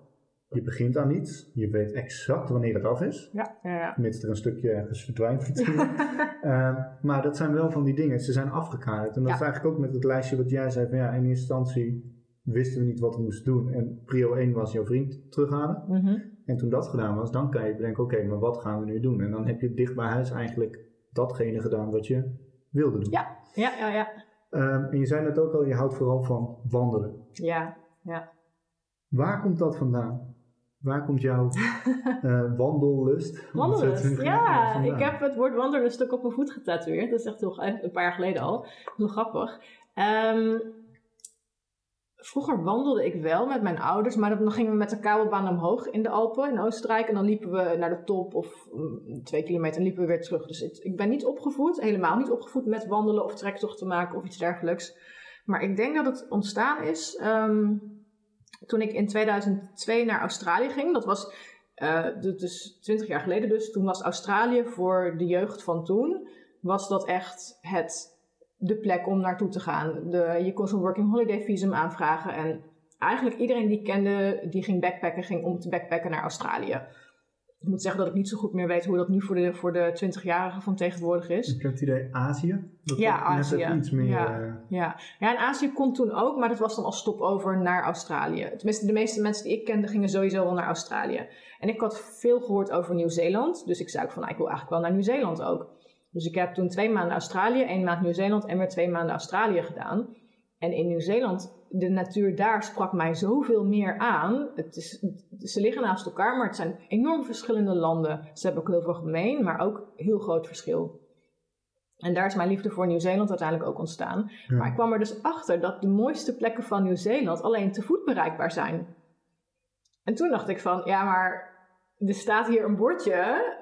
Je begint aan iets. Je weet exact wanneer het af is. Ja, ja, ja. Mits er een stukje ergens verdwijnt natuurlijk. Ehm, maar dat zijn wel van die dingen. Ze zijn afgekaderd. En dat Ja. is eigenlijk ook met het lijstje wat jij zei. Van ja, in eerste instantie wisten we niet wat we moesten doen. En prio 1 was jouw vriend terughalen. Mhm. En toen dat gedaan was, dan kan je bedenken, oké, maar wat gaan we nu doen? En dan heb je dicht bij huis eigenlijk datgene gedaan wat je wilde doen. Ja, ja, ja, ja. Ehm, en je zei net ook al, je houdt vooral van wandelen. Ja, ja. Waar komt dat vandaan? Waar komt jouw eh, wandellust? Wandelust, ja. vandaan? Ik heb het woord wandelust ook op mijn voet getatoeëerd. Dat is echt heel, een paar jaar geleden al. Heel grappig. Ehm, vroeger wandelde ik wel met mijn ouders, maar dan gingen we met de kabelbaan omhoog in de Alpen in Oostenrijk. En dan liepen we naar de top of mm, twee kilometer en liepen we weer terug. Dus ik ben niet opgevoed, helemaal niet opgevoed met wandelen of trektochten maken of iets dergelijks. Maar ik denk dat het ontstaan is ehm, toen ik in 2002 naar Australië ging. Dat was eh, dus 20 jaar geleden dus. Toen was Australië voor de jeugd van toen, was dat echt het, de plek om naartoe te gaan. De, je kon zo'n working holiday visum aanvragen en eigenlijk iedereen die ik kende, die ging backpacken, ging om te backpacken naar Australië. Ik moet zeggen dat ik niet zo goed meer weet hoe dat nu voor de, voor de 20-jarigen van tegenwoordig is. Ik heb het idee Azië. Dat Ja, Azië. iets meer... Ja. eh, Ja. ja, en Azië kon toen ook, maar dat was dan als stopover naar Australië. Tenminste, de meeste mensen die ik kende gingen sowieso wel naar Australië. En ik had veel gehoord over Nieuw-Zeeland, dus ik zei ook van, nou, ik wil eigenlijk wel naar Nieuw-Zeeland ook. Dus ik heb toen twee maanden Australië, één maand Nieuw-Zeeland en weer twee maanden Australië gedaan. En in Nieuw-Zeeland, de natuur daar sprak mij zoveel meer aan. Het is, ze liggen naast elkaar, maar het zijn enorm verschillende landen. Ze hebben ook heel veel gemeen, maar ook heel groot verschil. En daar is mijn liefde voor Nieuw-Zeeland uiteindelijk ook ontstaan. Ja. Maar ik kwam er dus achter dat de mooiste plekken van Nieuw-Zeeland alleen te voet bereikbaar zijn. En toen dacht ik van, ja, maar er staat hier een bordje.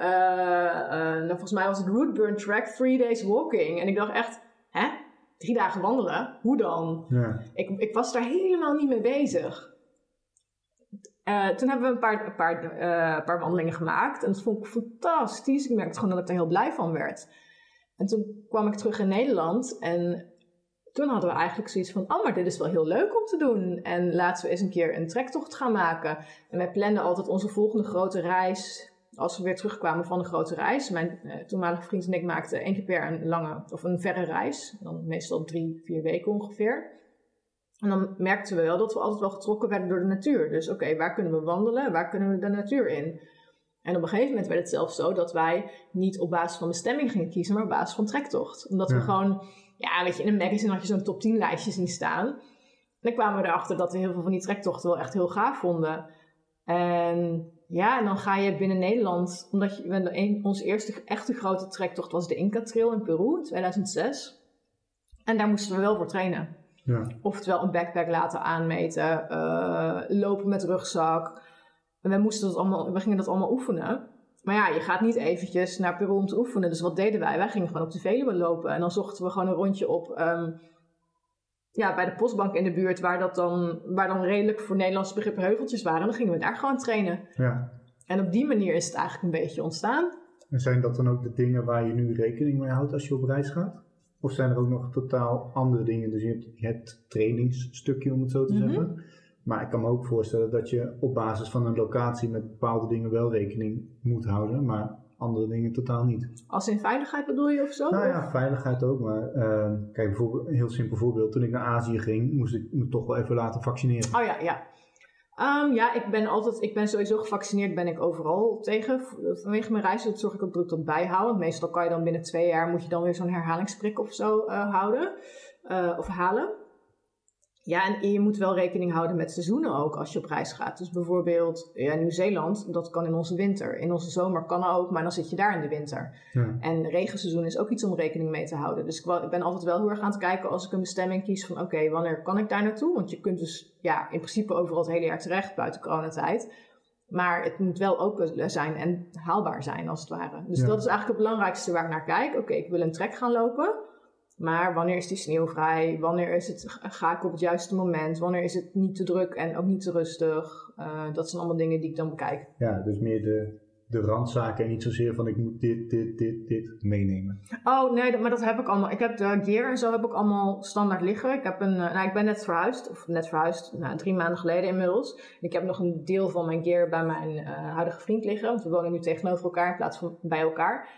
nou, volgens mij was het Rootburn Track, three days walking. En ik dacht echt, hè? Drie dagen wandelen? Hoe dan? Ja. Ik, ik was daar helemaal niet mee bezig. Eh, toen hebben we een paar, een, paar, een paar wandelingen gemaakt. En dat vond ik fantastisch. Ik merkte gewoon dat ik er heel blij van werd. En toen kwam ik terug in Nederland. En toen hadden we eigenlijk zoiets van... Oh, maar dit is wel heel leuk om te doen. En laten we eens een keer een trektocht gaan maken. En wij planden altijd onze volgende grote reis... Als we weer terugkwamen van een grote reis. Mijn eh, toenmalige vriend en ik maakten één keer per een lange of een verre reis. Dan meestal drie, vier weken ongeveer. En dan merkten we wel dat we altijd wel getrokken werden door de natuur. Dus oké, waar kunnen we wandelen? Waar kunnen we de natuur in? En op een gegeven moment werd het zelfs zo dat wij niet op basis van bestemming gingen kiezen, maar op basis van trektocht. Omdat we gewoon, ja, weet je, in een magazine had je zo'n top 10 lijstje zien staan. En dan kwamen we erachter dat we heel veel van die trektochten wel echt heel gaaf vonden. En ja, en dan ga je binnen Nederland, omdat je, een, onze eerste echte grote trektocht was de Inca Trail in Peru in 2006. En daar moesten we wel voor trainen. Ja. Oftewel een backpack laten aanmeten, eh, lopen met rugzak. En we, moesten dat allemaal, we gingen dat allemaal oefenen. Maar ja, je gaat niet eventjes naar Peru om te oefenen. Dus wat deden wij? Wij gingen gewoon op de Veluwe lopen. En dan zochten we gewoon een rondje op ehm, ja, bij de postbank in de buurt... Waar, dat dan, waar dan redelijk voor Nederlandse begrippen heuveltjes waren. En dan gingen we daar gewoon trainen. ja. En op die manier is het eigenlijk een beetje ontstaan. En zijn dat dan ook de dingen waar je nu rekening mee houdt als je op reis gaat? Of zijn er ook nog totaal andere dingen? Dus je hebt het trainingsstukje, om het zo te Mhm. zeggen. Maar ik kan me ook voorstellen dat je op basis van een locatie met bepaalde dingen wel rekening moet houden, maar andere dingen totaal niet. Als in veiligheid bedoel je of zo? Nou ja, veiligheid ook, maar eh, kijk, bijvoorbeeld, een heel simpel voorbeeld. Toen ik naar Azië ging, moest ik me toch wel even laten vaccineren. Oh ja, ja. Ehm, ja, ik ben altijd, ik ben sowieso gevaccineerd, ben ik overal tegen. Vanwege mijn reizen zorg ik ook dat ik dat bijhoud. Want meestal kan je dan binnen twee jaar, moet je dan weer zo'n herhalingsprik of zo eh, houden. eh, of halen. Ja, en je moet wel rekening houden met seizoenen ook als je op reis gaat. Dus bijvoorbeeld ja, Nieuw-Zeeland, dat kan in onze winter. In onze zomer kan ook, maar dan zit je daar in de winter. Ja. En regenseizoen is ook iets om rekening mee te houden. Dus ik ben altijd wel heel erg aan het kijken als ik een bestemming kies van oké, wanneer kan ik daar naartoe? Want je kunt dus ja, in principe overal het hele jaar terecht buiten coronatijd. Maar het moet wel open zijn en haalbaar zijn als het ware. Dus Ja. dat is eigenlijk het belangrijkste waar ik naar kijk. Oké, ik wil een trek gaan lopen. Maar wanneer is die sneeuwvrij? Wanneer is het, ga ik op het juiste moment? Wanneer is het niet te druk en ook niet te rustig? Eh, dat zijn allemaal dingen die ik dan bekijk. Ja, dus meer de, de randzaken en niet zozeer van ik moet dit, dit, dit, dit meenemen. Oh nee, maar dat heb ik allemaal. Ik heb de gear en zo heb ik allemaal standaard liggen. Ik, heb een, eh, nou, ik ben net verhuisd, of net verhuisd, nou, drie maanden geleden inmiddels. Ik heb nog een deel van mijn gear bij mijn eh, huidige vriend liggen. Want we wonen nu tegenover elkaar in plaats van bij elkaar.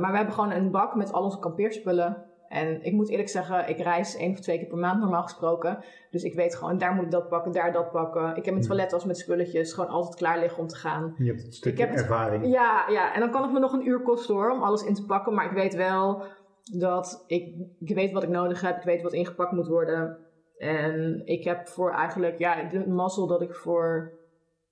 Maar we hebben gewoon een bak met al onze kampeerspullen. En ik moet eerlijk zeggen, ik reis één of twee keer per maand normaal gesproken. Dus ik weet gewoon, daar moet ik dat pakken, daar dat pakken. Ik heb een toilettas met spulletjes gewoon altijd klaar liggen om te gaan. Je hebt het stukje heb het- ervaring. Ja, ja, en dan kan het me nog een uur kosten hoor, om alles in te pakken. Maar ik weet wel dat ik, ik weet wat ik nodig heb. Ik weet wat ingepakt moet worden. En ik heb voor eigenlijk, ja, de mazzel dat ik voor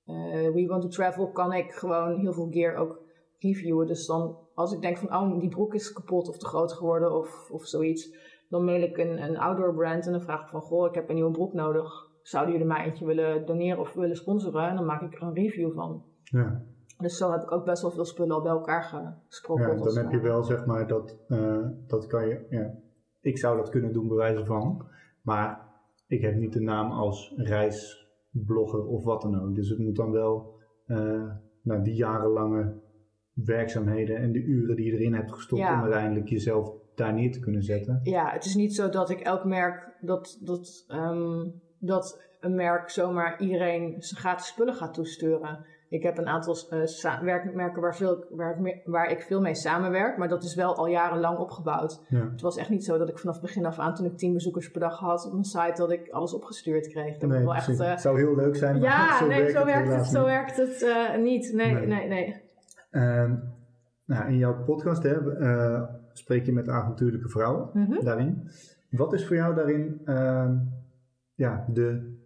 eh, We Want to Travel kan ik gewoon heel veel gear ook reviewen. Dus dan, als ik denk van, oh, die broek is kapot of te groot geworden of, of zoiets. Dan mail ik een, een outdoor brand en dan vraag ik van, goh, ik heb een nieuwe broek nodig. Zouden jullie mij eentje willen doneren of willen sponsoren? En dan maak ik er een review van. Ja. Dus zo heb ik ook best wel veel spullen al bij elkaar gesproken. Ja, dan heb je wel zeg maar dat, eh, dat kan je, ja, ik zou dat kunnen doen bij wijze van, maar ik heb niet de naam als reisblogger of wat dan ook. Dus het moet dan wel, nou, die jarenlange werkzaamheden en de uren die je erin hebt gestopt Ja. om uiteindelijk jezelf daar neer te kunnen zetten. Ja, het is niet zo dat ik elk merk, dat, dat, ehm, dat een merk zomaar iedereen zijn gratis spullen gaat toesturen. Ik heb een aantal eh, werkmerken waar, veel, waar, me- waar ik veel mee samenwerk, maar dat is wel al jarenlang opgebouwd. Ja. Het was echt niet zo dat ik vanaf het begin af aan, toen ik 10 bezoekers per dag had op mijn site, dat ik alles opgestuurd kreeg. Nee, wel echt, precies. eh, het zou heel leuk zijn, maar ja, zo nee, werkt zo het werkt het, zo niet. werkt het niet. Nee, Nee. nee, nee. Ehm, nou, in jouw podcast hè, eh, spreek je met avontuurlijke vrouwen Mhm. daarin. Wat is voor jou daarin ehm, ja, de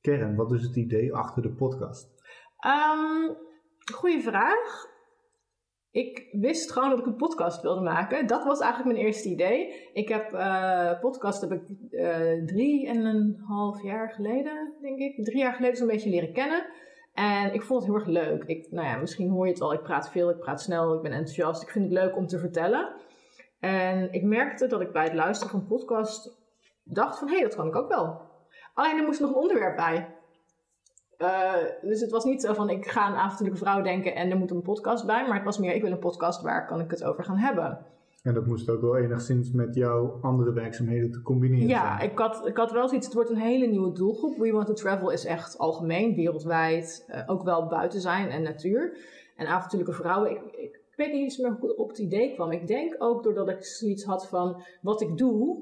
kern? Wat is het idee achter de podcast? Ehm goeie vraag. ik wist gewoon dat ik een podcast wilde maken. Dat was eigenlijk mijn eerste idee. Ik heb uh, podcast heb ik uh, drie en een half jaar geleden, denk ik. Drie jaar geleden zo'n beetje leren kennen. En ik vond het heel erg leuk. Ik, nou ja, misschien hoor je het al. Ik praat veel, ik praat snel, ik ben enthousiast. Ik vind het leuk om te vertellen. En ik merkte dat ik bij het luisteren van podcast dacht van... hé, hey, dat kan ik ook wel. Alleen er moest nog een onderwerp bij. Uh, dus het was niet zo van ik ga een avontuurlijke vrouw denken en er moet een podcast bij. Maar het was meer ik wil een podcast waar kan ik het over gaan hebben. En dat moest ook wel enigszins met jouw andere werkzaamheden te combineren ja, ik had, ik had wel zoiets, het wordt een hele nieuwe doelgroep. We Want to Travel is echt algemeen, wereldwijd, uh, ook wel buiten zijn en natuur. En avontuurlijke vrouwen, ik, ik, ik weet niet eens meer hoe op het idee kwam. Ik denk ook doordat ik zoiets had van wat ik doe,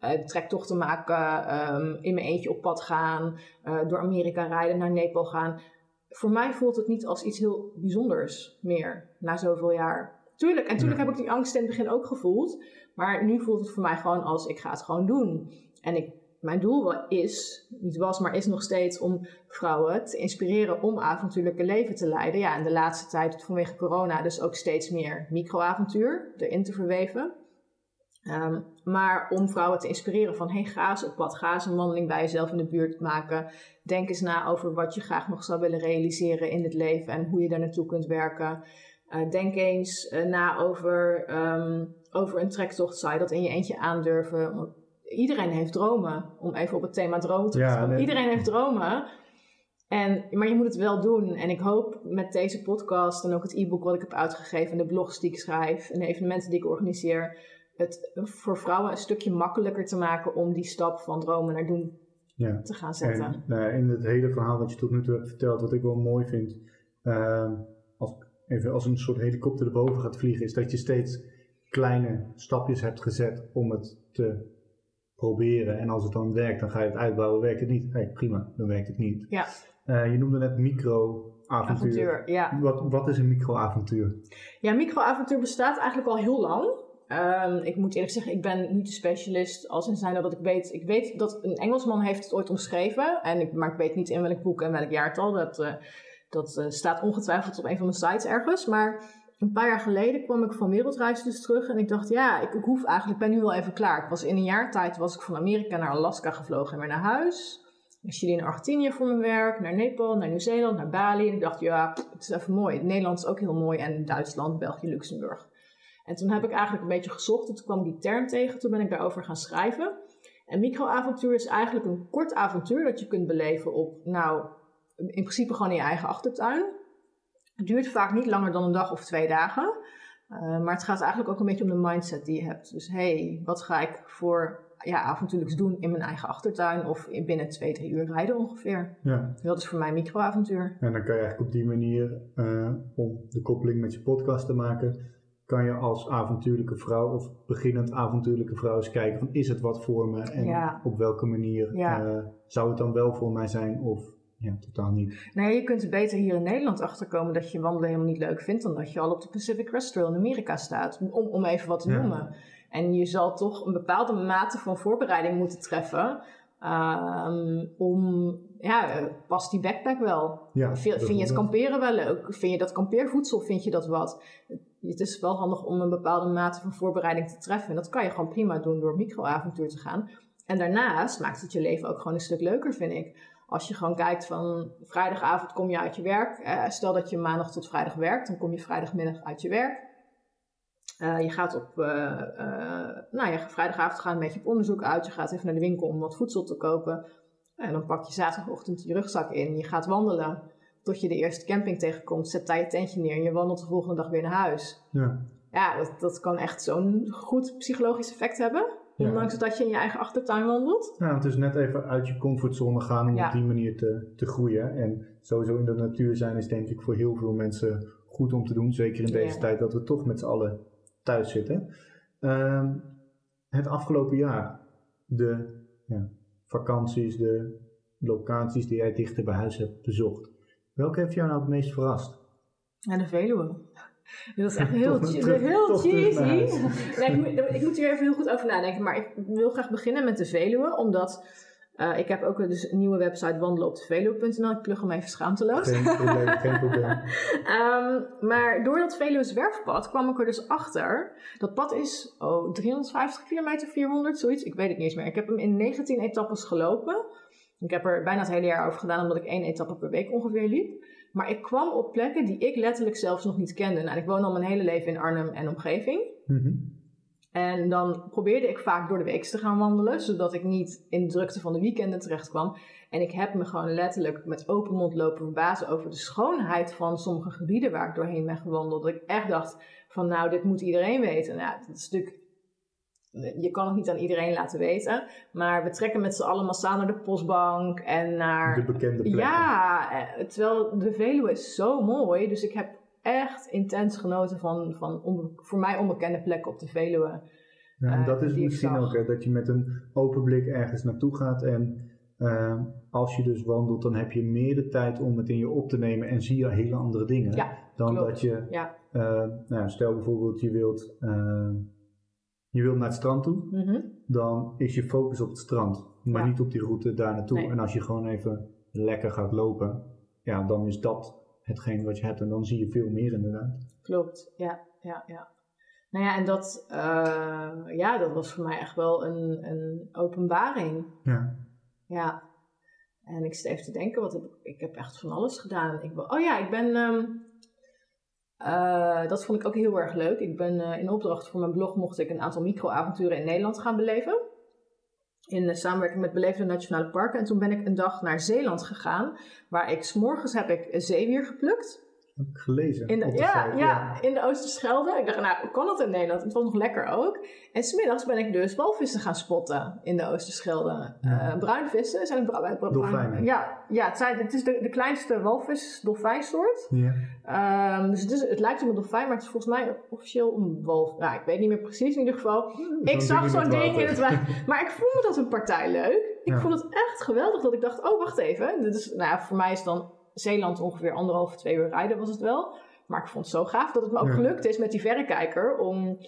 uh, trektochten maken, um, in mijn eentje op pad gaan, uh, door Amerika rijden, naar Nepal gaan. Voor mij voelt het niet als iets heel bijzonders meer na zoveel jaar. Tuurlijk, en tuurlijk heb ik die angst in het begin ook gevoeld. Maar nu voelt het voor mij gewoon als ik ga het gewoon doen. En ik, mijn doel is, niet was, maar is nog steeds om vrouwen te inspireren om avontuurlijke leven te leiden. Ja, en de laatste tijd vanwege corona dus ook steeds meer microavontuur erin te verweven. Um, maar om vrouwen te inspireren van, hey, ga eens op pad, ga eens een wandeling bij jezelf in de buurt maken. Denk eens na over wat je graag nog zou willen realiseren in het leven en hoe je daar naartoe kunt werken. Uh, denk eens uh, na over, um, over een trektocht, zou je dat in je eentje aandurven? Want iedereen heeft dromen, om even op het thema dromen te komen. Nee. Iedereen heeft dromen. En, maar je moet het wel doen. En ik hoop met deze podcast en ook het e-book wat ik heb uitgegeven en de blogs die ik schrijf en de evenementen die ik organiseer het voor vrouwen een stukje makkelijker te maken om die stap van dromen naar doen ja. te gaan zetten. En, nou, in het hele verhaal wat je tot nu toe hebt verteld, wat ik wel mooi vind, uh, als, even als een soort helikopter erboven gaat vliegen, is dat je steeds kleine stapjes hebt gezet om het te proberen. En als het dan werkt, dan ga je het uitbouwen. Werkt het niet? Hey, prima, dan werkt het niet. Ja. Uh, je noemde net micro-avontuur. Avontuur, ja. Wat, wat is een micro-avontuur? Ja, micro-avontuur bestaat eigenlijk al heel lang. Um, ik moet eerlijk zeggen, ik ben niet de specialist als in zijn dat ik weet. Ik weet dat een Engelsman heeft het ooit omschreven. En ik, maar ik weet niet in welk boek en welk jaartal. Dat, uh, dat uh, staat ongetwijfeld op een van mijn sites ergens. Maar een paar jaar geleden kwam ik van wereldreis dus terug. En ik dacht, ja, ik, ik hoef eigenlijk, ik ben nu wel even klaar. Ik was in een jaar tijd was ik van Amerika naar Alaska gevlogen en weer naar huis. Naar Chili en Argentinië voor mijn werk. Naar Nepal, naar Nieuw-Zeeland, naar Bali. En ik dacht, ja, het is even mooi. Nederland is ook heel mooi. En Duitsland, België, Luxemburg. En toen heb ik eigenlijk een beetje gezocht en toen kwam die term tegen. Toen ben ik daarover gaan schrijven. En microavontuur is eigenlijk een kort avontuur dat je kunt beleven op, nou, in principe gewoon in je eigen achtertuin. Het duurt vaak niet langer dan een dag of twee dagen. Uh, maar het gaat eigenlijk ook een beetje om de mindset die je hebt. Dus hey, wat ga ik voor ja, avontuurlijks doen in mijn eigen achtertuin of in binnen twee, drie uur rijden ongeveer. Ja. Dat is voor mij microavontuur. En dan kan je eigenlijk op die manier, uh, om de koppeling met je podcast te maken, kan je als avontuurlijke vrouw of beginnend avontuurlijke vrouw eens kijken van is het wat voor me en op welke manier uh, zou het dan wel voor mij zijn of ja, totaal niet. Nou je kunt er beter hier in Nederland achterkomen dat je wandelen helemaal niet leuk vindt dan dat je al op de Pacific Crest Trail in Amerika staat, om, om even wat te ja. noemen. En je zal toch een bepaalde mate van voorbereiding moeten treffen um, om, ja, past die backpack wel? Ja, vind, vind je het kamperen wel leuk? Vind je dat kampeervoedsel, vind je dat wat? het is wel handig om een bepaalde mate van voorbereiding te treffen. En dat kan je gewoon prima doen door microavontuur te gaan. En daarnaast maakt het je leven ook gewoon een stuk leuker, vind ik. Als je gewoon kijkt van vrijdagavond kom je uit je werk. Eh, stel dat je maandag tot vrijdag werkt, dan kom je vrijdagmiddag uit je werk. Uh, je gaat op, uh, uh, nou ja, vrijdagavond ga een beetje op onderzoek uit. Je gaat even naar de winkel om wat voedsel te kopen. En dan pak je zaterdagochtend je rugzak in. Je gaat wandelen tot je de eerste camping tegenkomt, zet daar je tentje neer en je wandelt de volgende dag weer naar huis. Ja, ja dat, dat kan echt zo'n goed psychologisch effect hebben. Ondanks dat je in je eigen achtertuin wandelt. Ja, het is net even uit je comfortzone gaan om ja. op die manier te, te groeien. En sowieso in de natuur zijn is denk ik voor heel veel mensen goed om te doen. Zeker in deze ja. tijd dat we toch met z'n allen thuis zitten. Um, het afgelopen jaar, de ja, vakanties, de locaties die jij dichter bij huis hebt bezocht. Welke heeft jou nou het meest verrast? Ja, de Veluwe. Dat is echt heel, terug, heel cheesy. Ik, moet, ik moet hier even heel goed over nadenken. Maar ik wil graag beginnen met de Veluwe. Omdat Eh, ik heb ook dus een nieuwe website wandelenopdeveluwe.nl. Ik plug hem even schaamteloos. Geen probleem, geen probleem. Ehm, maar door dat Veluwe zwerfpad kwam ik er dus achter. Dat pad is oh, 350 kilometer, 400, zoiets. Ik weet het niet eens meer. Ik heb hem in 19 etappes gelopen. Ik heb er bijna het hele jaar over gedaan, omdat ik één etappe per week ongeveer liep. Maar ik kwam op plekken die ik letterlijk zelfs nog niet kende. Nou, ik woon al mijn hele leven in Arnhem en omgeving. Mhm. En dan probeerde ik vaak door de week te gaan wandelen, zodat ik niet in de drukte van de weekenden terecht kwam. En ik heb me gewoon letterlijk met open mond lopen verbazen over de schoonheid van sommige gebieden waar ik doorheen ben gewandeld. Dat ik echt dacht van nou, dit moet iedereen weten. Nou, dat is natuurlijk je kan het niet aan iedereen laten weten. Maar we trekken met z'n allen massaal naar de postbank en naar... De bekende plekken. Ja, eh, terwijl de Veluwe is zo mooi. Dus ik heb echt intens genoten van, van onbe- voor mij onbekende plekken op de Veluwe. Ja, en eh, dat is misschien ook, hè, dat je met een open blik ergens naartoe gaat. En eh, als je dus wandelt, dan heb je meer de tijd om het in je op te nemen en zie je hele andere dingen. Ja, dan klopt. dat je, Ja. nou, stel bijvoorbeeld je wilt, je wilt naar het strand toe, Mhm. dan is je focus op het strand, maar Ja. niet op die route daar naartoe. Nee. En als je gewoon even lekker gaat lopen, ja, dan is dat hetgeen wat je hebt en dan zie je veel meer inderdaad. Klopt, ja, ja, ja. Nou ja, en dat, eh, ja, dat was voor mij echt wel een, een openbaring. Ja. Ja. En ik zit even te denken, wat heb ik, ik heb echt van alles gedaan. Ik, oh ja, ik ben, ehm, eh, dat vond ik ook heel erg leuk. Ik ben eh, in opdracht voor mijn blog mocht ik een aantal microavonturen in Nederland gaan beleven. In eh, samenwerking met Beleefde Nationale Parken. En toen ben ik een dag naar Zeeland gegaan. Waar ik, s'morgens heb ik zeewier geplukt. Heb ik gelezen. In de, ja, ja, in de Oosterschelde. Ik dacht, nou, hoe kan dat in Nederland? Het was nog lekker ook. En smiddags ben ik dus walvissen gaan spotten in de Oosterschelde. Ja. Eh, bruinvissen zijn het bra- bra- bruin- Dolfijnen. Ja, ja het, zijn, het is de, de kleinste walvis dolfijnsoort. Ja. Ehm, dus het, is, het lijkt op een dolfijn, maar het is volgens mij officieel een walv. Ja, ik weet niet meer precies in ieder geval. Ik zag zo'n ding in het water. Maar ik vond dat een partij leuk. Ik vond het echt geweldig dat ik dacht, oh wacht even. Dit is, nou ja, voor mij is dan Zeeland ongeveer anderhalf, twee uur rijden was het wel. Maar ik vond het zo gaaf dat het me ook Ja. gelukt is met die verrekijker om,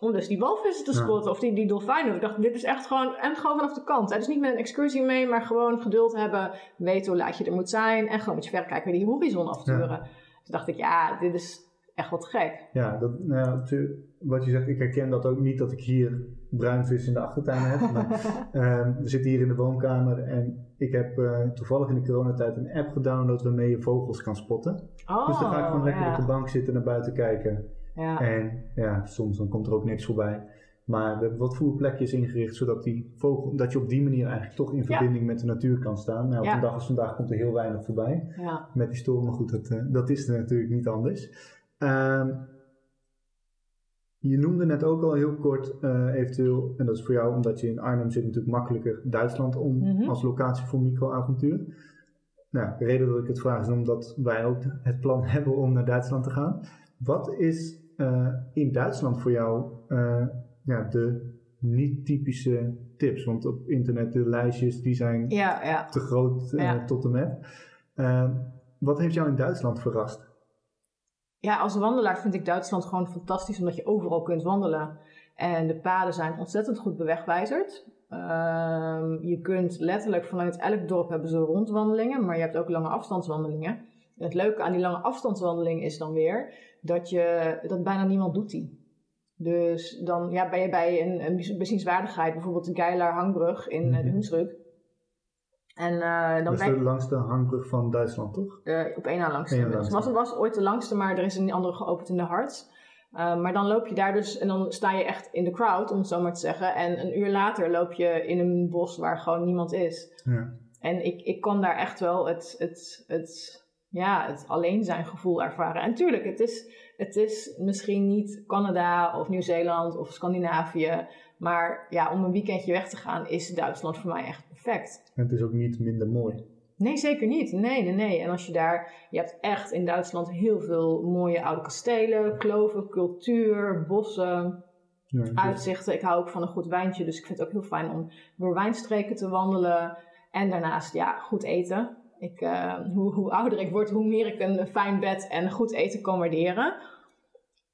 om dus die walvissen te Ja. spotten of die, die dolfijnen. Ik dacht, dit is echt gewoon, en gewoon vanaf de kant. hè. Dus niet met een excursie mee, maar gewoon geduld hebben, weten hoe laat je er moet zijn en gewoon met je verrekijker die horizon afturen. Toen dacht ik, ja, dit is echt wat gek. Ja, dat, nou ja, wat je zegt, ik herken dat ook niet dat ik hier bruinvis in de achtertuin heb. Maar, ehm, we zitten hier in de woonkamer en ik heb eh, toevallig in de coronatijd een app gedownload waarmee je vogels kan spotten. Oh, dus dan ga ik gewoon lekker ja. op de bank zitten, naar buiten kijken. Ja. En ja, soms dan komt er ook niks voorbij. Maar we hebben wat voerplekjes ingericht zodat die vogel, dat je op die manier eigenlijk toch in verbinding met de natuur kan staan. Nou, op een dag als vandaag komt er heel weinig voorbij ja. met die storm. Maar goed, dat, eh, dat is er natuurlijk niet anders. Ehm, je noemde net ook al heel kort eh, eventueel, en dat is voor jou omdat je in Arnhem zit natuurlijk makkelijker Duitsland om Mhm. als locatie voor microavontuur. Nou, de reden dat ik het vraag is omdat wij ook het plan hebben om naar Duitsland te gaan. Wat is eh, in Duitsland voor jou eh, ja, de niet-typische tips? Want op internet de lijstjes die zijn Ja, ja. te groot Ja. tot en met. Wat heeft jou in Duitsland verrast? Ja, als wandelaar vind ik Duitsland gewoon fantastisch, omdat je overal kunt wandelen. En de paden zijn ontzettend goed bewegwijzerd. Ehm, je kunt letterlijk vanuit elk dorp hebben ze rondwandelingen, maar je hebt ook lange afstandswandelingen. En het leuke aan die lange afstandswandeling is dan weer dat, je, dat bijna niemand doet die. Dus dan ja, ben je bij een, een bezienswaardigheid, bijvoorbeeld de Geiler Hangbrug in eh, de Mhm. Hunsrück. En eh, dan Dat is ben de langste hangbrug van Duitsland, toch? Eh, op één na langste. Eén langste. Was, was ooit de langste, maar er is een andere geopend in de Harts. Eh, maar dan loop je daar dus en dan sta je echt in de crowd, om het zo maar te zeggen. En een uur later loop je in een bos waar gewoon niemand is. Ja. En ik, ik kan daar echt wel het, het, het, ja, het alleen zijn gevoel ervaren. En tuurlijk, het is, het is misschien niet Canada of Nieuw-Zeeland of Scandinavië. Maar ja, om een weekendje weg te gaan is Duitsland voor mij echt perfect. En het is ook niet minder mooi. Nee, zeker niet. Nee, nee, nee. En als je daar, je hebt echt in Duitsland heel veel mooie oude kastelen, kloven, cultuur, bossen, Ja, dus- uitzichten. Ik hou ook van een goed wijntje, dus ik vind het ook heel fijn om door wijnstreken te wandelen. En daarnaast, ja, goed eten. Ik, eh, hoe, hoe ouder ik word, hoe meer ik een fijn bed en goed eten kan waarderen.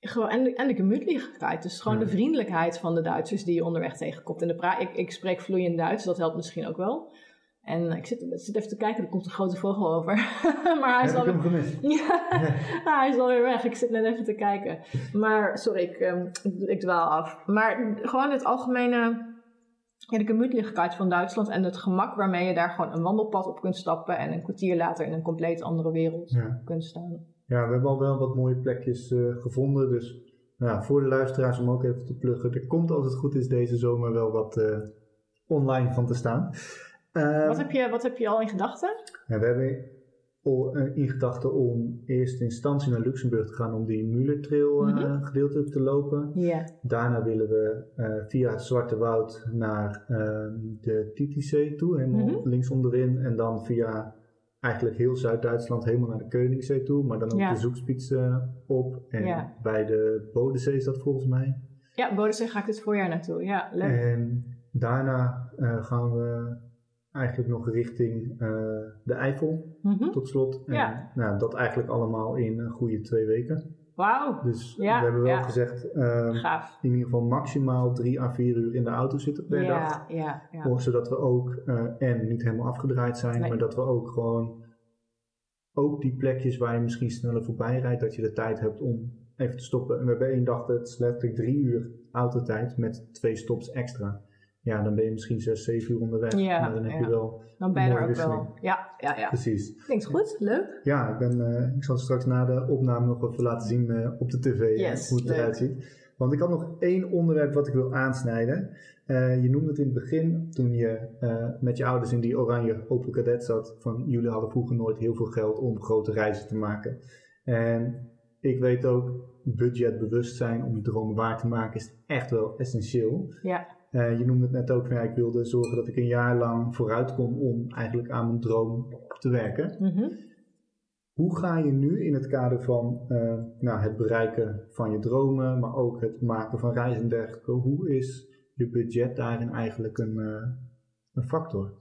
Gewoon, en, de, en de gemütlichkeit, dus gewoon Ja. de vriendelijkheid van de Duitsers die je onderweg tegenkomt. En de pra ik, ik spreek vloeiend Duits, dat helpt misschien ook wel. En ik zit, zit even te kijken, er komt een grote vogel over. maar hij is ik alweer... hem gemist? Ja, hij is alweer weg. Ik zit net even te kijken. Maar, sorry, ik, ehm, ik, ik dwaal af. Maar gewoon het algemene... Ja, de gemütlichkeit van Duitsland en het gemak waarmee je daar gewoon een wandelpad op kunt stappen en een kwartier later in een compleet andere wereld Ja. kunt staan. Ja, we hebben al wel wat mooie plekjes eh, gevonden. Dus nou voor de luisteraars om ook even te pluggen. Er komt als het goed is deze zomer wel wat eh, online van te staan. Eh, Wat heb, je, wat heb je al in gedachten? ja, we hebben eh, in gedachten om in eerste instantie naar Luxemburg te gaan om die Muller-trail Mhm. gedeelte te lopen. Daarna willen we via het Zwarte Woud naar ehm, de Titisee toe, helemaal Mhm. links onderin. En dan via eigenlijk heel Zuid-Duitsland helemaal naar de Koningszee toe, maar dan ook Ja. de Zoekspits eh, op. En Ja. bij de Bodensee is dat volgens mij. Ja, Bodensee ga ik dit voorjaar naartoe. Ja, leuk. En daarna eh, gaan we eigenlijk nog richting eh, de Eifel Mhm. tot slot. En Ja. nou, dat eigenlijk allemaal in een goede twee weken. Wauw, Dus Ja, we hebben wel ja. gezegd, gaaf. in ieder geval maximaal drie à vier uur in de auto zitten per dag. Ja, ja, zodat we ook, eh, en niet helemaal afgedraaid zijn, Nee. maar dat we ook gewoon, ook die plekjes waar je misschien sneller voorbij rijdt, dat je de tijd hebt om even te stoppen. En we hebben één dag, het is letterlijk drie uur autotijd met twee stops extra. Ja, dan ben je misschien zes, zeven uur onderweg. Ja, maar dan heb ja. je wel, Dan ben je er ook wel. wisseling. Ja, ja, ja. precies. Klinkt goed, leuk. Ja, ik, ben, eh, ik zal straks na de opname nog even laten zien eh, op de tv eh, Yes, hoe het eruit ziet. Want ik had nog één onderwerp wat ik wil aansnijden. Je noemde het in het begin, toen je met je ouders in die oranje Opel Kadett zat, van jullie hadden vroeger nooit heel veel geld om grote reizen te maken. En ik weet ook, budgetbewustzijn om je dromen waar te maken is echt wel essentieel. Ja. Eh, je noemde het net ook, van, ja, ik wilde zorgen dat ik een jaar lang vooruit kon om eigenlijk aan mijn droom te werken. Mhm. Hoe ga je nu in het kader van eh, nou, het bereiken van je dromen, maar ook het maken van reizen en dergelijke, hoe is je budget daarin eigenlijk een, eh, een factor?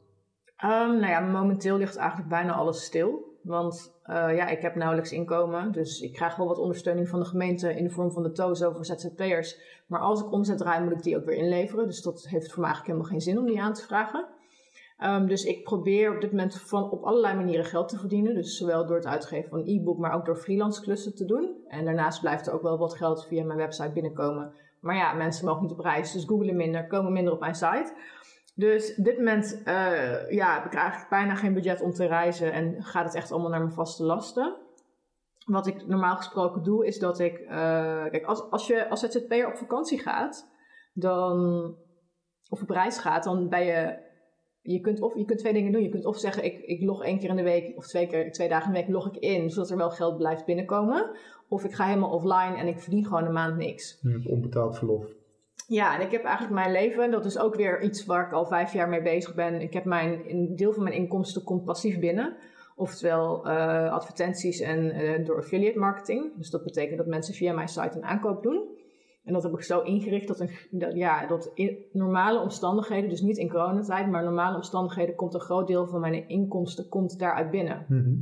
Ehm, nou ja, momenteel ligt eigenlijk bijna alles stil. Want eh, ja, ik heb nauwelijks inkomen. Dus ik krijg wel wat ondersteuning van de gemeente in de vorm van de TOZO voor ZZP'ers. Maar als ik omzet draai, moet ik die ook weer inleveren. Dus dat heeft voor mij eigenlijk helemaal geen zin om die aan te vragen. Ehm, dus ik probeer op dit moment van, op allerlei manieren geld te verdienen. Dus zowel door het uitgeven van e-book, maar ook door freelance klussen te doen. En daarnaast blijft er ook wel wat geld via mijn website binnenkomen. Maar ja, mensen mogen niet op reis, dus googelen minder, komen minder op mijn site. Dus dit moment eh, ja, heb ik eigenlijk bijna geen budget om te reizen en gaat het echt allemaal naar mijn vaste lasten. Wat ik normaal gesproken doe, is dat ik. eh, kijk, als, als je als ZZP'er op vakantie gaat, dan. of op reis gaat, dan ben je. Je kunt, of, je kunt twee dingen doen. Je kunt of zeggen, ik, ik log één keer in de week of twee, keer, twee dagen in de week log ik in, zodat er wel geld blijft binnenkomen. Of ik ga helemaal offline en ik verdien gewoon een maand niks. Onbetaald verlof. Ja, en ik heb eigenlijk mijn leven, dat is ook weer iets waar ik al vijf jaar mee bezig ben. Ik heb mijn, een deel van mijn inkomsten komt passief binnen. Oftewel eh, advertenties en eh, door affiliate marketing. Dus dat betekent dat mensen via mijn site een aankoop doen. En dat heb ik zo ingericht dat, een, dat, ja, dat in normale omstandigheden, dus niet in coronatijd, maar normale omstandigheden, komt een groot deel van mijn inkomsten komt daaruit binnen. Mhm.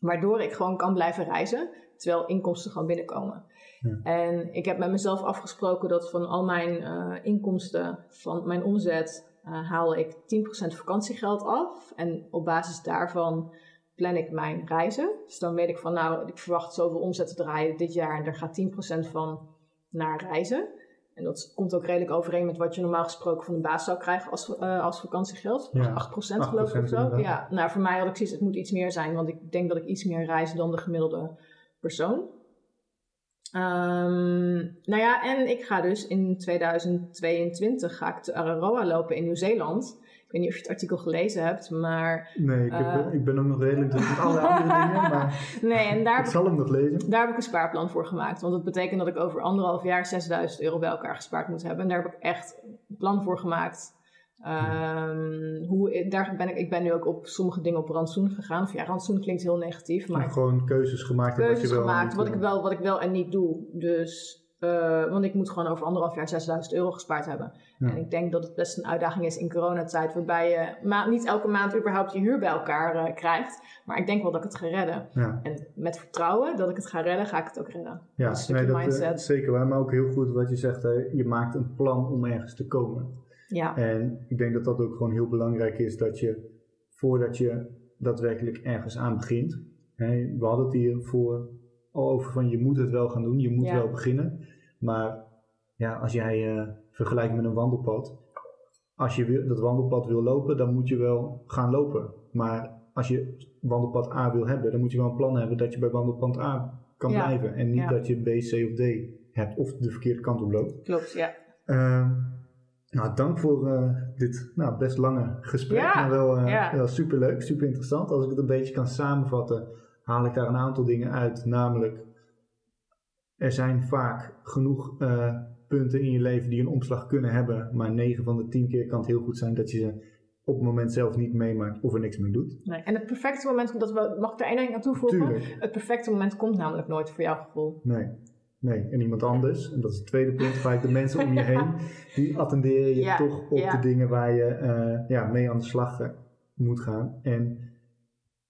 Waardoor ik gewoon kan blijven reizen, terwijl inkomsten gewoon binnenkomen. Ja. En ik heb met mezelf afgesproken dat van al mijn eh, inkomsten, van mijn omzet, eh, haal ik 10% vakantiegeld af. En op basis daarvan plan ik mijn reizen. Dus dan weet ik van, nou, ik verwacht zoveel omzet te draaien dit jaar en daar gaat 10% van naar reizen. En dat komt ook redelijk overeen met wat je normaal gesproken van de baas zou krijgen als, eh, als vakantiegeld. Ja, 8% geloof ik of zo. inderdaad. Ja, nou voor mij had ik zoiets, het moet iets meer zijn, want ik denk dat ik iets meer reis dan de gemiddelde persoon. Ehm, nou ja, en ik ga dus in 2022 ga ik de Araroa lopen in Nieuw-Zeeland. Ik weet niet of je het artikel gelezen hebt, maar Nee, ik, heb, Eh. ik ben ook nog redelijk druk met alle andere dingen, maar nee, en daar ik zal hem nog lezen. Daar heb ik een spaarplan voor gemaakt. Want dat betekent dat ik over anderhalf jaar 6000 euro bij elkaar gespaard moet hebben. En daar heb ik echt een plan voor gemaakt. Ehm, hoe, daar ben ik, ik ben nu ook op sommige dingen op rantsoen gegaan. Of ja, rantsoen klinkt heel negatief. Maar Maar gewoon keuzes gemaakt. en wat keuzes je wel gemaakt wat ik, wel, wat ik wel en niet doe. Dus Eh, want ik moet gewoon over anderhalf jaar 6000 euro gespaard hebben. Ja. En ik denk dat het best een uitdaging is in coronatijd, waarbij je ma- niet elke maand überhaupt je huur bij elkaar eh, krijgt. Maar ik denk wel dat ik het ga redden. Ja, En met vertrouwen dat ik het ga redden, ga ik het ook redden. ja. stukje nee, dat, eh, mindset. zeker waar. Maar ook heel goed wat je zegt, je maakt een plan om ergens te komen. Ja, En ik denk dat dat ook gewoon heel belangrijk is dat je voordat je daadwerkelijk ergens aan begint. Hè, we hadden het hier voor al over van je moet het wel gaan doen, je moet Ja. wel beginnen. Maar ja, als jij eh vergelijkt met een wandelpad, als je wil- dat wandelpad wil lopen, dan moet je wel gaan lopen. Maar als je wandelpad A wil hebben, dan moet je wel een plan hebben dat je bij wandelpad A kan Ja. blijven. En niet Ja. dat je B, C of D hebt of de verkeerde kant op loopt. klopt. Ja. Ehm, nou, dank voor eh, dit nou, best lange gesprek, Ja, maar wel, eh ja. wel super leuk, super interessant. Als ik het een beetje kan samenvatten, haal ik daar een aantal dingen uit. Namelijk, er zijn vaak genoeg eh, punten in je leven die een omslag kunnen hebben, maar 9 van de 10 keer kan het heel goed zijn dat je ze op het moment zelf niet meemaakt of er niks mee doet. Nee. En het perfecte moment, dat we, mag ik er één ding aan toevoegen? Tuurlijk. Het perfecte moment komt namelijk nooit voor jouw gevoel. Nee. Nee, en iemand anders, en dat is het tweede punt, vaak de mensen om je heen, die attenderen je Ja, toch op ja. de dingen waar je eh, ja, mee aan de slag moet gaan. En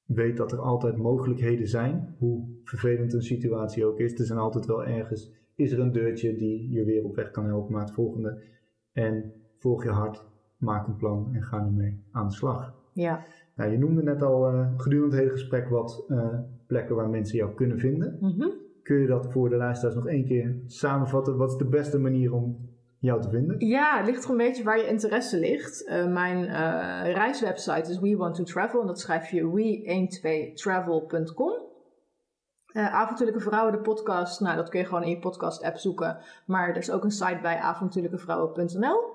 weet dat er altijd mogelijkheden zijn, hoe vervelend een situatie ook is. Er zijn altijd wel ergens, is er een deurtje die je weer op weg kan helpen naar het volgende. En volg je hart, maak een plan en ga ermee aan de slag. Ja. Nou, je noemde net al eh, gedurende het hele gesprek wat eh, plekken waar mensen jou kunnen vinden. Mhm. Kun je dat voor de luisteraars nog één keer samenvatten? Wat is de beste manier om jou te vinden? Ja, het ligt er een beetje waar je interesse ligt. Eh, mijn eh, reiswebsite is We Want to Travel en dat schrijf je we12travel.com. Eh avontuurlijke Vrouwen, de podcast, nou dat kun je gewoon in je podcast app zoeken. Maar er is ook een site bij avontuurlijkevrouwen.nl.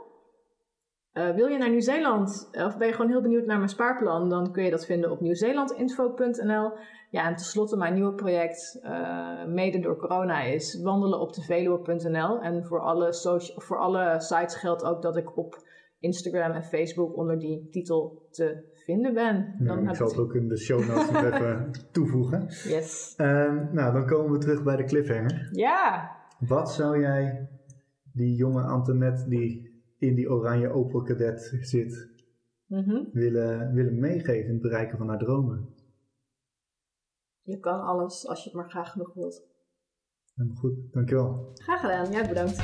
Eh, wil je naar Nieuw-Zeeland eh, of ben je gewoon heel benieuwd naar mijn spaarplan, dan kun je dat vinden op nieuwzeelandinfo.nl. Ja, en tenslotte mijn nieuwe project, eh, mede door corona, is wandelenopdeveluwe.nl. En voor alle, voor alle sites geldt ook dat ik op Instagram en Facebook onder die titel te vinden ben. Nou, ik zal het ook in de show notes nog even toevoegen. Yes. Ehm, nou, dan komen we terug bij de cliffhanger. Ja! Wat zou jij die jonge Antoinette die in die oranje Opel Kadett zit Mhm. willen, willen meegeven in het bereiken van haar dromen? Je kan alles als je het maar graag genoeg wilt. Helemaal goed, dankjewel. Graag gedaan. Jij bedankt.